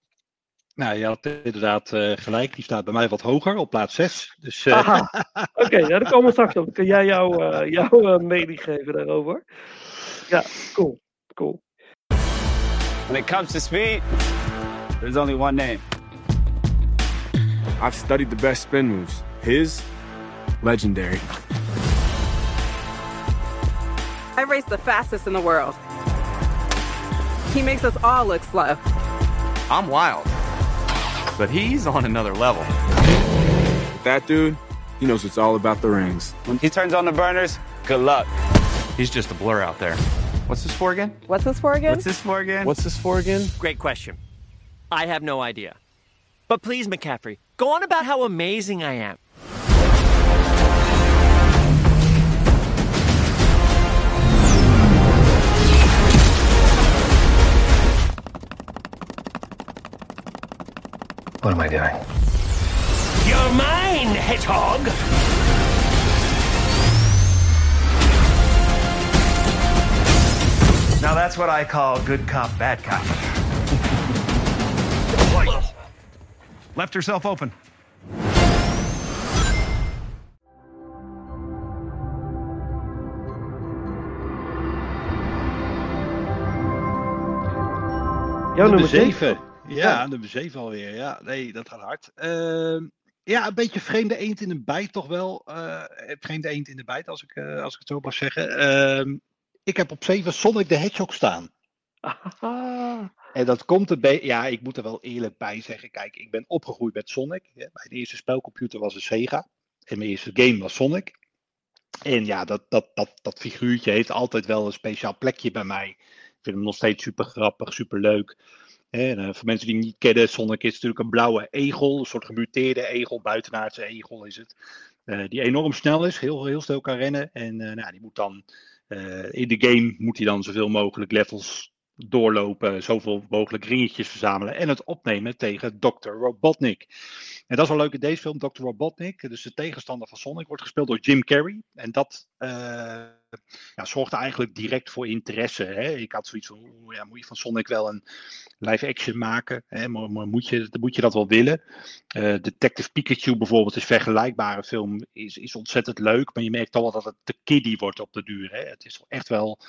Nou, je had inderdaad eh, gelijk. Die staat bij mij wat hoger, op plaats 6. Dus, eh, Aha. (laughs) Oké, ja, daar komen we straks op. Kun jij jouw eh, jouw eh, mening geven daarover? Ja, cool. Cool. When it comes to speed, there's only one name. I've studied the best spin moves. His, legendary. I race the fastest in the world. He makes us all look slow. I'm wild, but he's on another level. That dude, he knows it's all about the rings. When he turns on the burners, good luck. He's just a blur out there. What's this for again? What's this for again? What's this for again? What's this for again? Great question. I have no idea. But please, McCaffrey, go on about how amazing I am. What am I doing? You're mine, hedgehog! Now that's what I call good cop, bad cop. Left herself open. Jouw nummer 7. Ja, nummer 7 alweer. Ja, nee, dat gaat hard. Uh, ja, een beetje vreemde eend in de bijt toch wel. Uh, vreemde eend in de bijt, als ik, uh, als ik het zo mag zeggen. Uh, ik heb op 7 Sonic the Hedgehog staan. En dat komt een beetje. Ja, ik moet er wel eerlijk bij zeggen. Kijk, ik ben opgegroeid met Sonic. Mijn eerste spelcomputer was een Sega. En mijn eerste game was Sonic. En ja, dat, dat, dat, dat figuurtje heeft altijd wel een speciaal plekje bij mij. Ik vind hem nog steeds super grappig, super leuk. En, uh, voor mensen die hem niet kennen, Sonic is natuurlijk een blauwe egel, een soort gemuteerde egel, buitenaardse egel is het. Uh, die enorm snel is, heel, heel snel kan rennen. En uh, nou, die moet dan in de game moet hij dan zoveel mogelijk levels doorlopen, zoveel mogelijk ringetjes verzamelen en het opnemen tegen Dr. Robotnik. En dat is wel leuk in deze film, Dr. Robotnik, dus de tegenstander van Sonic, wordt gespeeld door Jim Carrey. En dat uh, ja, zorgde eigenlijk direct voor interesse. Hè. Ik had zoiets van, ja, moet je van Sonic wel een live action maken? Hè? Maar, maar moet, je, moet je dat wel willen? Uh, Detective Pikachu bijvoorbeeld is vergelijkbare film, is, is ontzettend leuk, maar je merkt toch wel dat het te kiddie wordt op de duur. Hè. Het is echt wel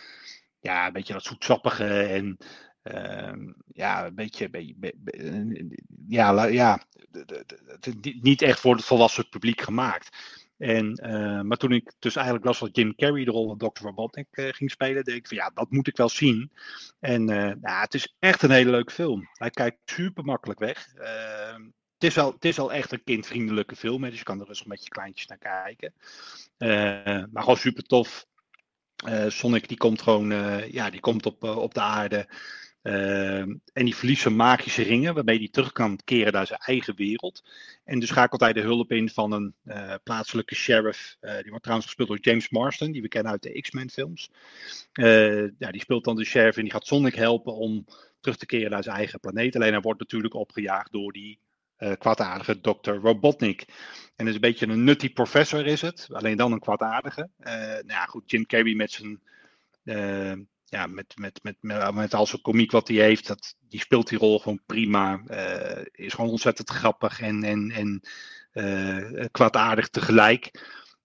ja, een beetje dat zoetsappige en uh, ja, een beetje, beetje, beetje ja, ja, niet echt voor het volwassen publiek gemaakt. En, uh, maar toen ik dus eigenlijk las dat Jim Carrey de rol van Dr. Robotnik uh, ging spelen, denk ik van ja, dat moet ik wel zien. En uh, nou, het is echt een hele leuke film. Hij kijkt super makkelijk weg. Ehm, het is, wel, het is wel echt een kindvriendelijke film, hè, dus je kan er rustig met je kleintjes naar kijken. maar gewoon super tof. Uh, Sonic die komt gewoon uh, ja, die komt op, uh, op de aarde. en die verliest zijn magische ringen, waarmee hij terug kan keren naar zijn eigen wereld. En dus schakelt hij de hulp in van een plaatselijke sheriff. die wordt trouwens gespeeld door James Marston, die we kennen uit de X-Men films. ja, die speelt dan de sheriff en die gaat Sonic helpen om terug te keren naar zijn eigen planeet. Alleen hij wordt natuurlijk opgejaagd door die kwaadaardige Dr. Robotnik. En is een beetje een nutty professor is het, alleen dan een kwaadaardige. Uh, nou ja, goed, Jim Carrey met zijn, uh, ja, met, met, met, met, al zijn komiek wat hij heeft, dat, die speelt die rol gewoon prima. is gewoon ontzettend grappig en, en, en kwaadaardig tegelijk.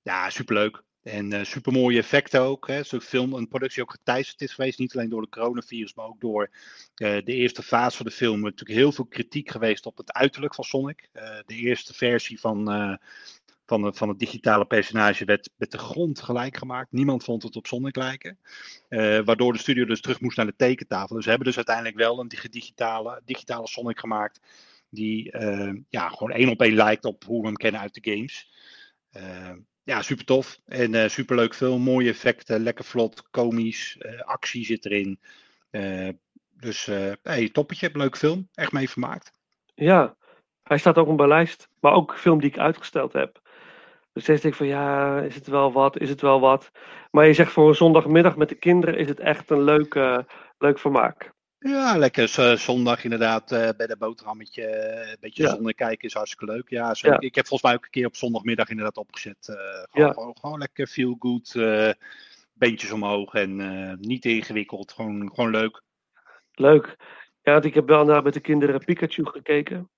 Ja, superleuk. En uh, supermooie effecten ook. Hè. Zo'n film, een productie ook geteisterd is geweest. Niet alleen door de coronavirus, maar ook door uh, de eerste fase van de film. Er is natuurlijk heel veel kritiek geweest op het uiterlijk van Sonic. Uh, de eerste versie van, van, van het digitale personage werd met de grond gelijk gemaakt. Niemand vond het op Sonic lijken. waardoor de studio dus terug moest naar de tekentafel. Dus ze hebben dus uiteindelijk wel een digitale, digitale Sonic gemaakt. Die ja, gewoon één op één lijkt op hoe we hem kennen uit de games ja, super tof. En uh, super leuk film. Mooie effecten, lekker vlot, komisch. Uh, actie zit erin. Uh, dus hey, toppetje, leuk film. Echt mee vermaakt. Ja, hij staat ook op mijn lijst. Maar ook film die ik uitgesteld heb. Dus steeds denk ik van ja, is het wel wat, is het wel wat. Maar je zegt voor een zondagmiddag met de kinderen is het echt een leuk, leuk vermaak. Ja, lekker uh, zondag inderdaad uh, bij de boterhammetje. Uh, een beetje ja. kijken is hartstikke leuk. Ja, zo, ja, Ik heb volgens mij ook een keer op zondagmiddag inderdaad opgezet. Gewoon, ja. gewoon, gewoon, lekker feel good. beentjes omhoog en niet ingewikkeld. Gewoon, gewoon leuk. Leuk. Ja, ik heb wel naar met de kinderen Pikachu gekeken.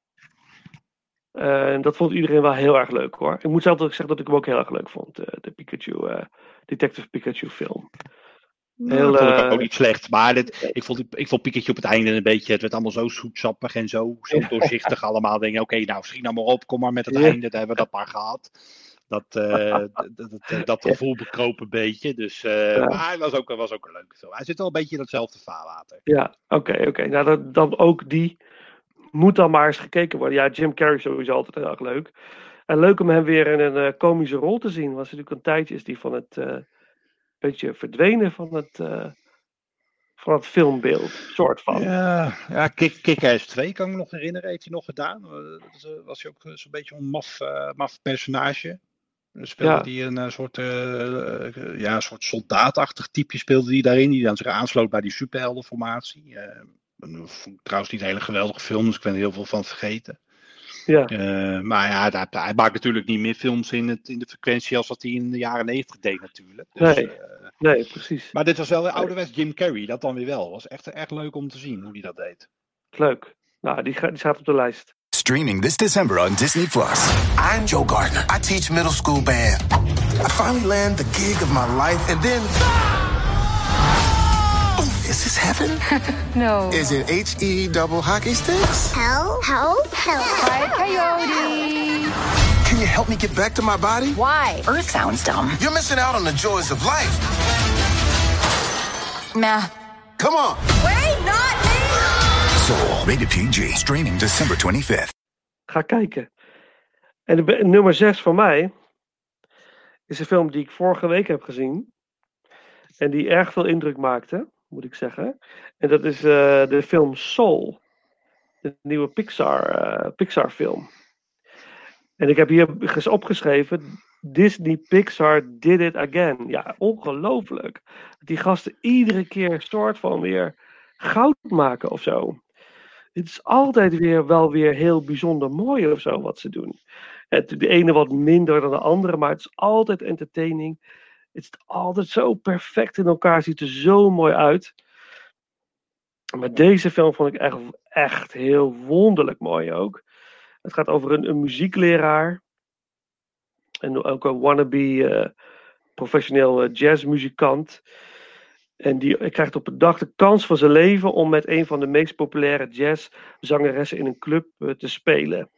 En dat vond iedereen wel heel erg leuk hoor. Ik moet zelf zeggen dat ik hem ook heel erg leuk vond. de Pikachu, Detective Pikachu film. Heel, dat vond ik ook niet slecht. Maar dit, ik, vond, ik vond op het einde een beetje. Het werd allemaal zo zoetsappig en zo, zo doorzichtig allemaal. Denk oké, okay, nou schiet nou maar op, kom maar met het einde. Daar hebben we dat maar gehad. Dat, (laughs) uh, dat, dat, dat, gevoel bekroop een beetje. Dus, uh, ja. Maar hij was ook, was ook een leuke film. Hij zit wel een beetje in hetzelfde vaarwater. Ja, oké, okay, oké. Okay. Nou, dat, dan ook die moet dan maar eens gekeken worden. Ja, Jim Carrey is sowieso altijd heel erg leuk. En leuk om hem weer in een uh, komische rol te zien. Was natuurlijk een tijdje is die van het beetje verdwenen van het, uh, van het filmbeeld, soort van. Ja, ja Kick, Kick-Ass 2 kan ik me nog herinneren, heeft hij nog gedaan. Dat was hij ook zo'n beetje een maf, uh, maf personage. Dan speelde ja. hij een soort, uh, ja, soort soldaatachtig type speelde hij daarin, die dan zich aansloot bij die superheldenformatie. Uh, trouwens niet een hele geweldige film, dus ik ben er heel veel van vergeten. Ja. Uh, maar ja, hij, hij, maakt natuurlijk niet meer films in, het, in de frequentie als dat hij in de jaren 90 deed natuurlijk. Dus, nee, uh, nee, precies. Maar dit was wel ouderwets Jim Carrey, dat dan weer wel. was echt, echt leuk om te zien hoe hij dat deed. Leuk. Nou, die, die staat op de lijst. Streaming this December on Disney Plus. I'm Joe Gardner. I teach middle school band. I finally land the gig of my life, and then. Is this heaven? (laughs) no. Is it H E double hockey sticks? Hell? Hell? Hell. Hi, Coyote. Can you help me get back to my body? Why? Earth sounds dumb. You're missing out on the joys of life. Nah. Come on. Wait, not me! Soul, rated PG. Streaming December 25th. Ga kijken. En de, nummer 6 van mij is een film die ik vorige week heb gezien. En die erg veel indruk maakte moet ik zeggen. En dat is uh, de film Soul. De nieuwe Pixar, uh, Pixar film. En ik heb hier opgeschreven, Disney Pixar did it again. Ja, ongelooflijk. Die gasten iedere keer soort van weer goud maken of zo. Het is altijd weer wel weer heel bijzonder mooi of zo wat ze doen. Het, de ene wat minder dan de andere, maar het is altijd entertaining. Het is altijd zo perfect in elkaar, ziet er zo mooi uit. Maar deze film vond ik echt, echt heel wonderlijk mooi ook. Het gaat over een, muziekleraar. En ook een wannabe uh, professioneel uh, jazzmuzikant. En die krijgt op een dag de kans van zijn leven om met een van de meest populaire jazzzangeressen in een club uh, te spelen.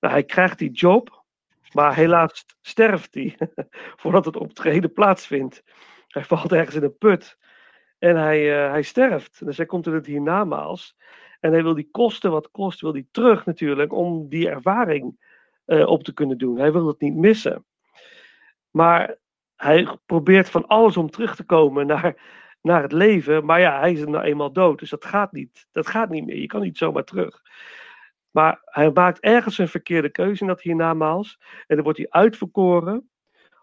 Nou, hij krijgt die job, maar helaas sterft hij (laughs) voordat het optreden plaatsvindt. Hij valt ergens in een put en hij, uh, hij sterft. Dus hij komt in het hiernamaals. En hij wil die kosten wat kost, wil hij terug natuurlijk om die ervaring uh, op te kunnen doen. Hij wil het niet missen. Maar hij probeert van alles om terug te komen naar, naar het leven. Maar ja, hij is nou eenmaal dood. Dus dat gaat niet. Dat gaat niet meer. Je kan niet zomaar terug. Maar hij maakt ergens een verkeerde keuze in dat hiernamaals. En dan wordt hij uitverkoren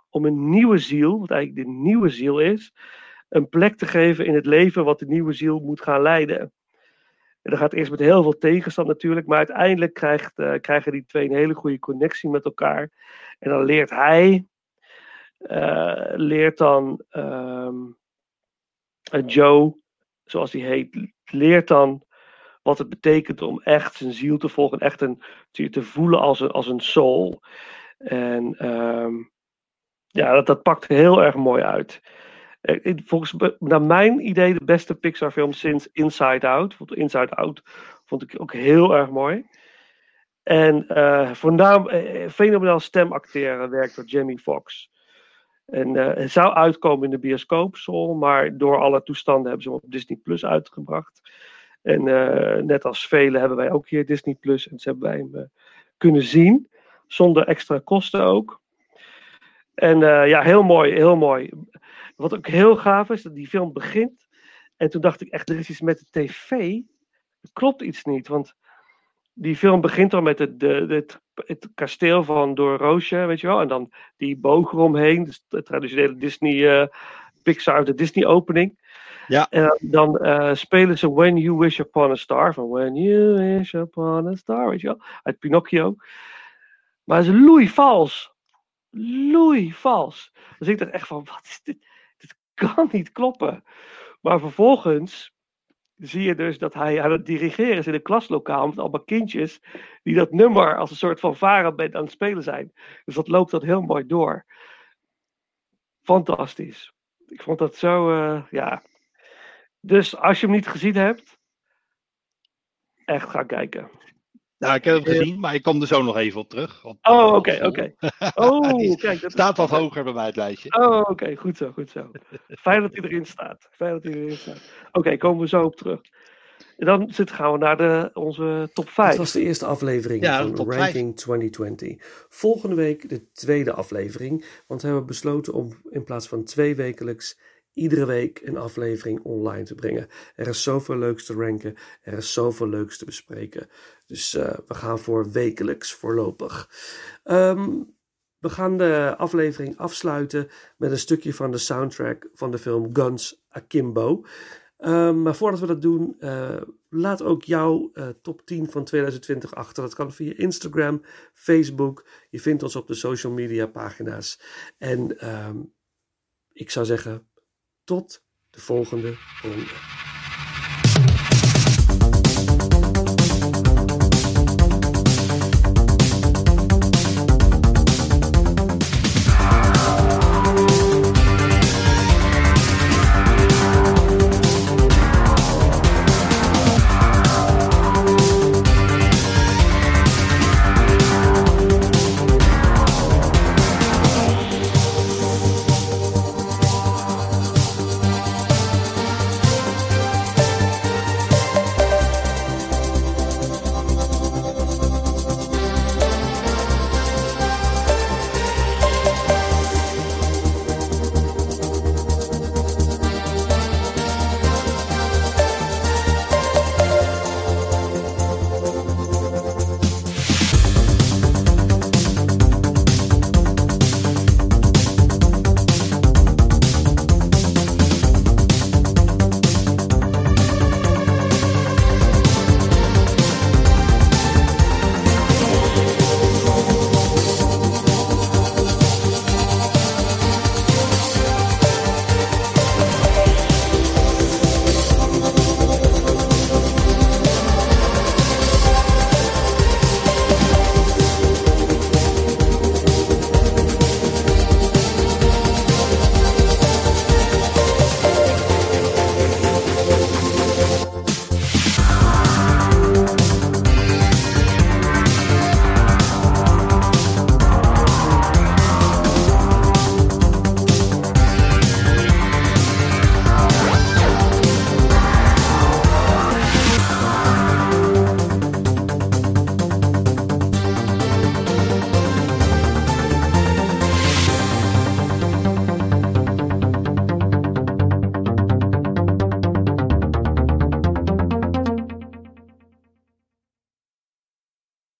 om een nieuwe ziel, wat eigenlijk de nieuwe ziel is, een plek te geven in het leven wat de nieuwe ziel moet gaan leiden. En dat gaat eerst met heel veel tegenstand natuurlijk, maar uiteindelijk krijgt, uh, krijgen die twee een hele goede connectie met elkaar. En dan leert hij, uh, leert dan um, Joe, zoals hij heet, leert dan wat het betekent om echt zijn ziel te volgen, echt een, te, voelen als een, als een soul. En um, ja, dat, dat pakt heel erg mooi uit. Eh, volgens naar mijn idee de beste Pixar film sinds Inside Out. Inside Out vond ik ook heel erg mooi. En uh, fenomenaal stemacteren werkt door Jamie Foxx. En uh, zou uitkomen in de bioscoop, Sol, maar door alle toestanden hebben ze hem op Disney Plus uitgebracht. En net als velen hebben wij ook hier Disney Plus en ze hebben wij hem kunnen zien, zonder extra kosten ook. En ja, heel mooi, heel mooi. Wat ook heel gaaf is, dat die film begint. En toen dacht ik echt, er is iets met de tv. Klopt iets niet. Want die film begint dan met het, de, het, het kasteel van Door Roosje, weet je wel. En dan die boog eromheen. Dus de traditionele Disney, uh, Pixar, de Disney opening. Ja. En dan uh, spelen ze When You Wish Upon a Star. Van When You Wish Upon a Star, weet je wel. Uit Pinocchio. Maar het is vals. Loei vals. Dus ik dacht echt van, wat is dit? kan niet kloppen. Maar vervolgens zie je dus dat hij aan het dirigeren is in een klaslokaal met allemaal kindjes die dat nummer als een soort van varenband aan het spelen zijn. Dus dat loopt dat heel mooi door. Fantastisch. Ik vond dat zo, uh, ja. Dus als je hem niet gezien hebt, echt ga kijken. Nou, ik heb hem gezien, maar ik kom er zo nog even op terug. Op, oh, oké, (laughs) oké. (laughs) Oh, kijk. Dat staat wat hoger bij mij het lijstje. Oh, oké, goed zo, goed zo. Fijn dat hij erin staat. Fijn dat hij erin staat. Oké, okay, komen we zo op terug. En dan zit, gaan we naar de, onze top 5. Dat was de eerste aflevering ja, van Ranking 2020. Volgende week de tweede aflevering. Want we hebben besloten om in plaats van twee wekelijks iedere week een aflevering online te brengen. Er is zoveel leuks te ranken. Er is zoveel leuks te bespreken. Dus uh, we gaan voor wekelijks voorlopig. Um, we gaan de aflevering afsluiten met een stukje van de soundtrack van de film Guns Akimbo. Ehm, maar voordat we dat doen, uh, laat ook jouw uh, top 10 van 2020 achter. Dat kan via Instagram, Facebook. Je vindt ons op de social media pagina's. En um, ik zou zeggen, tot de volgende ronde.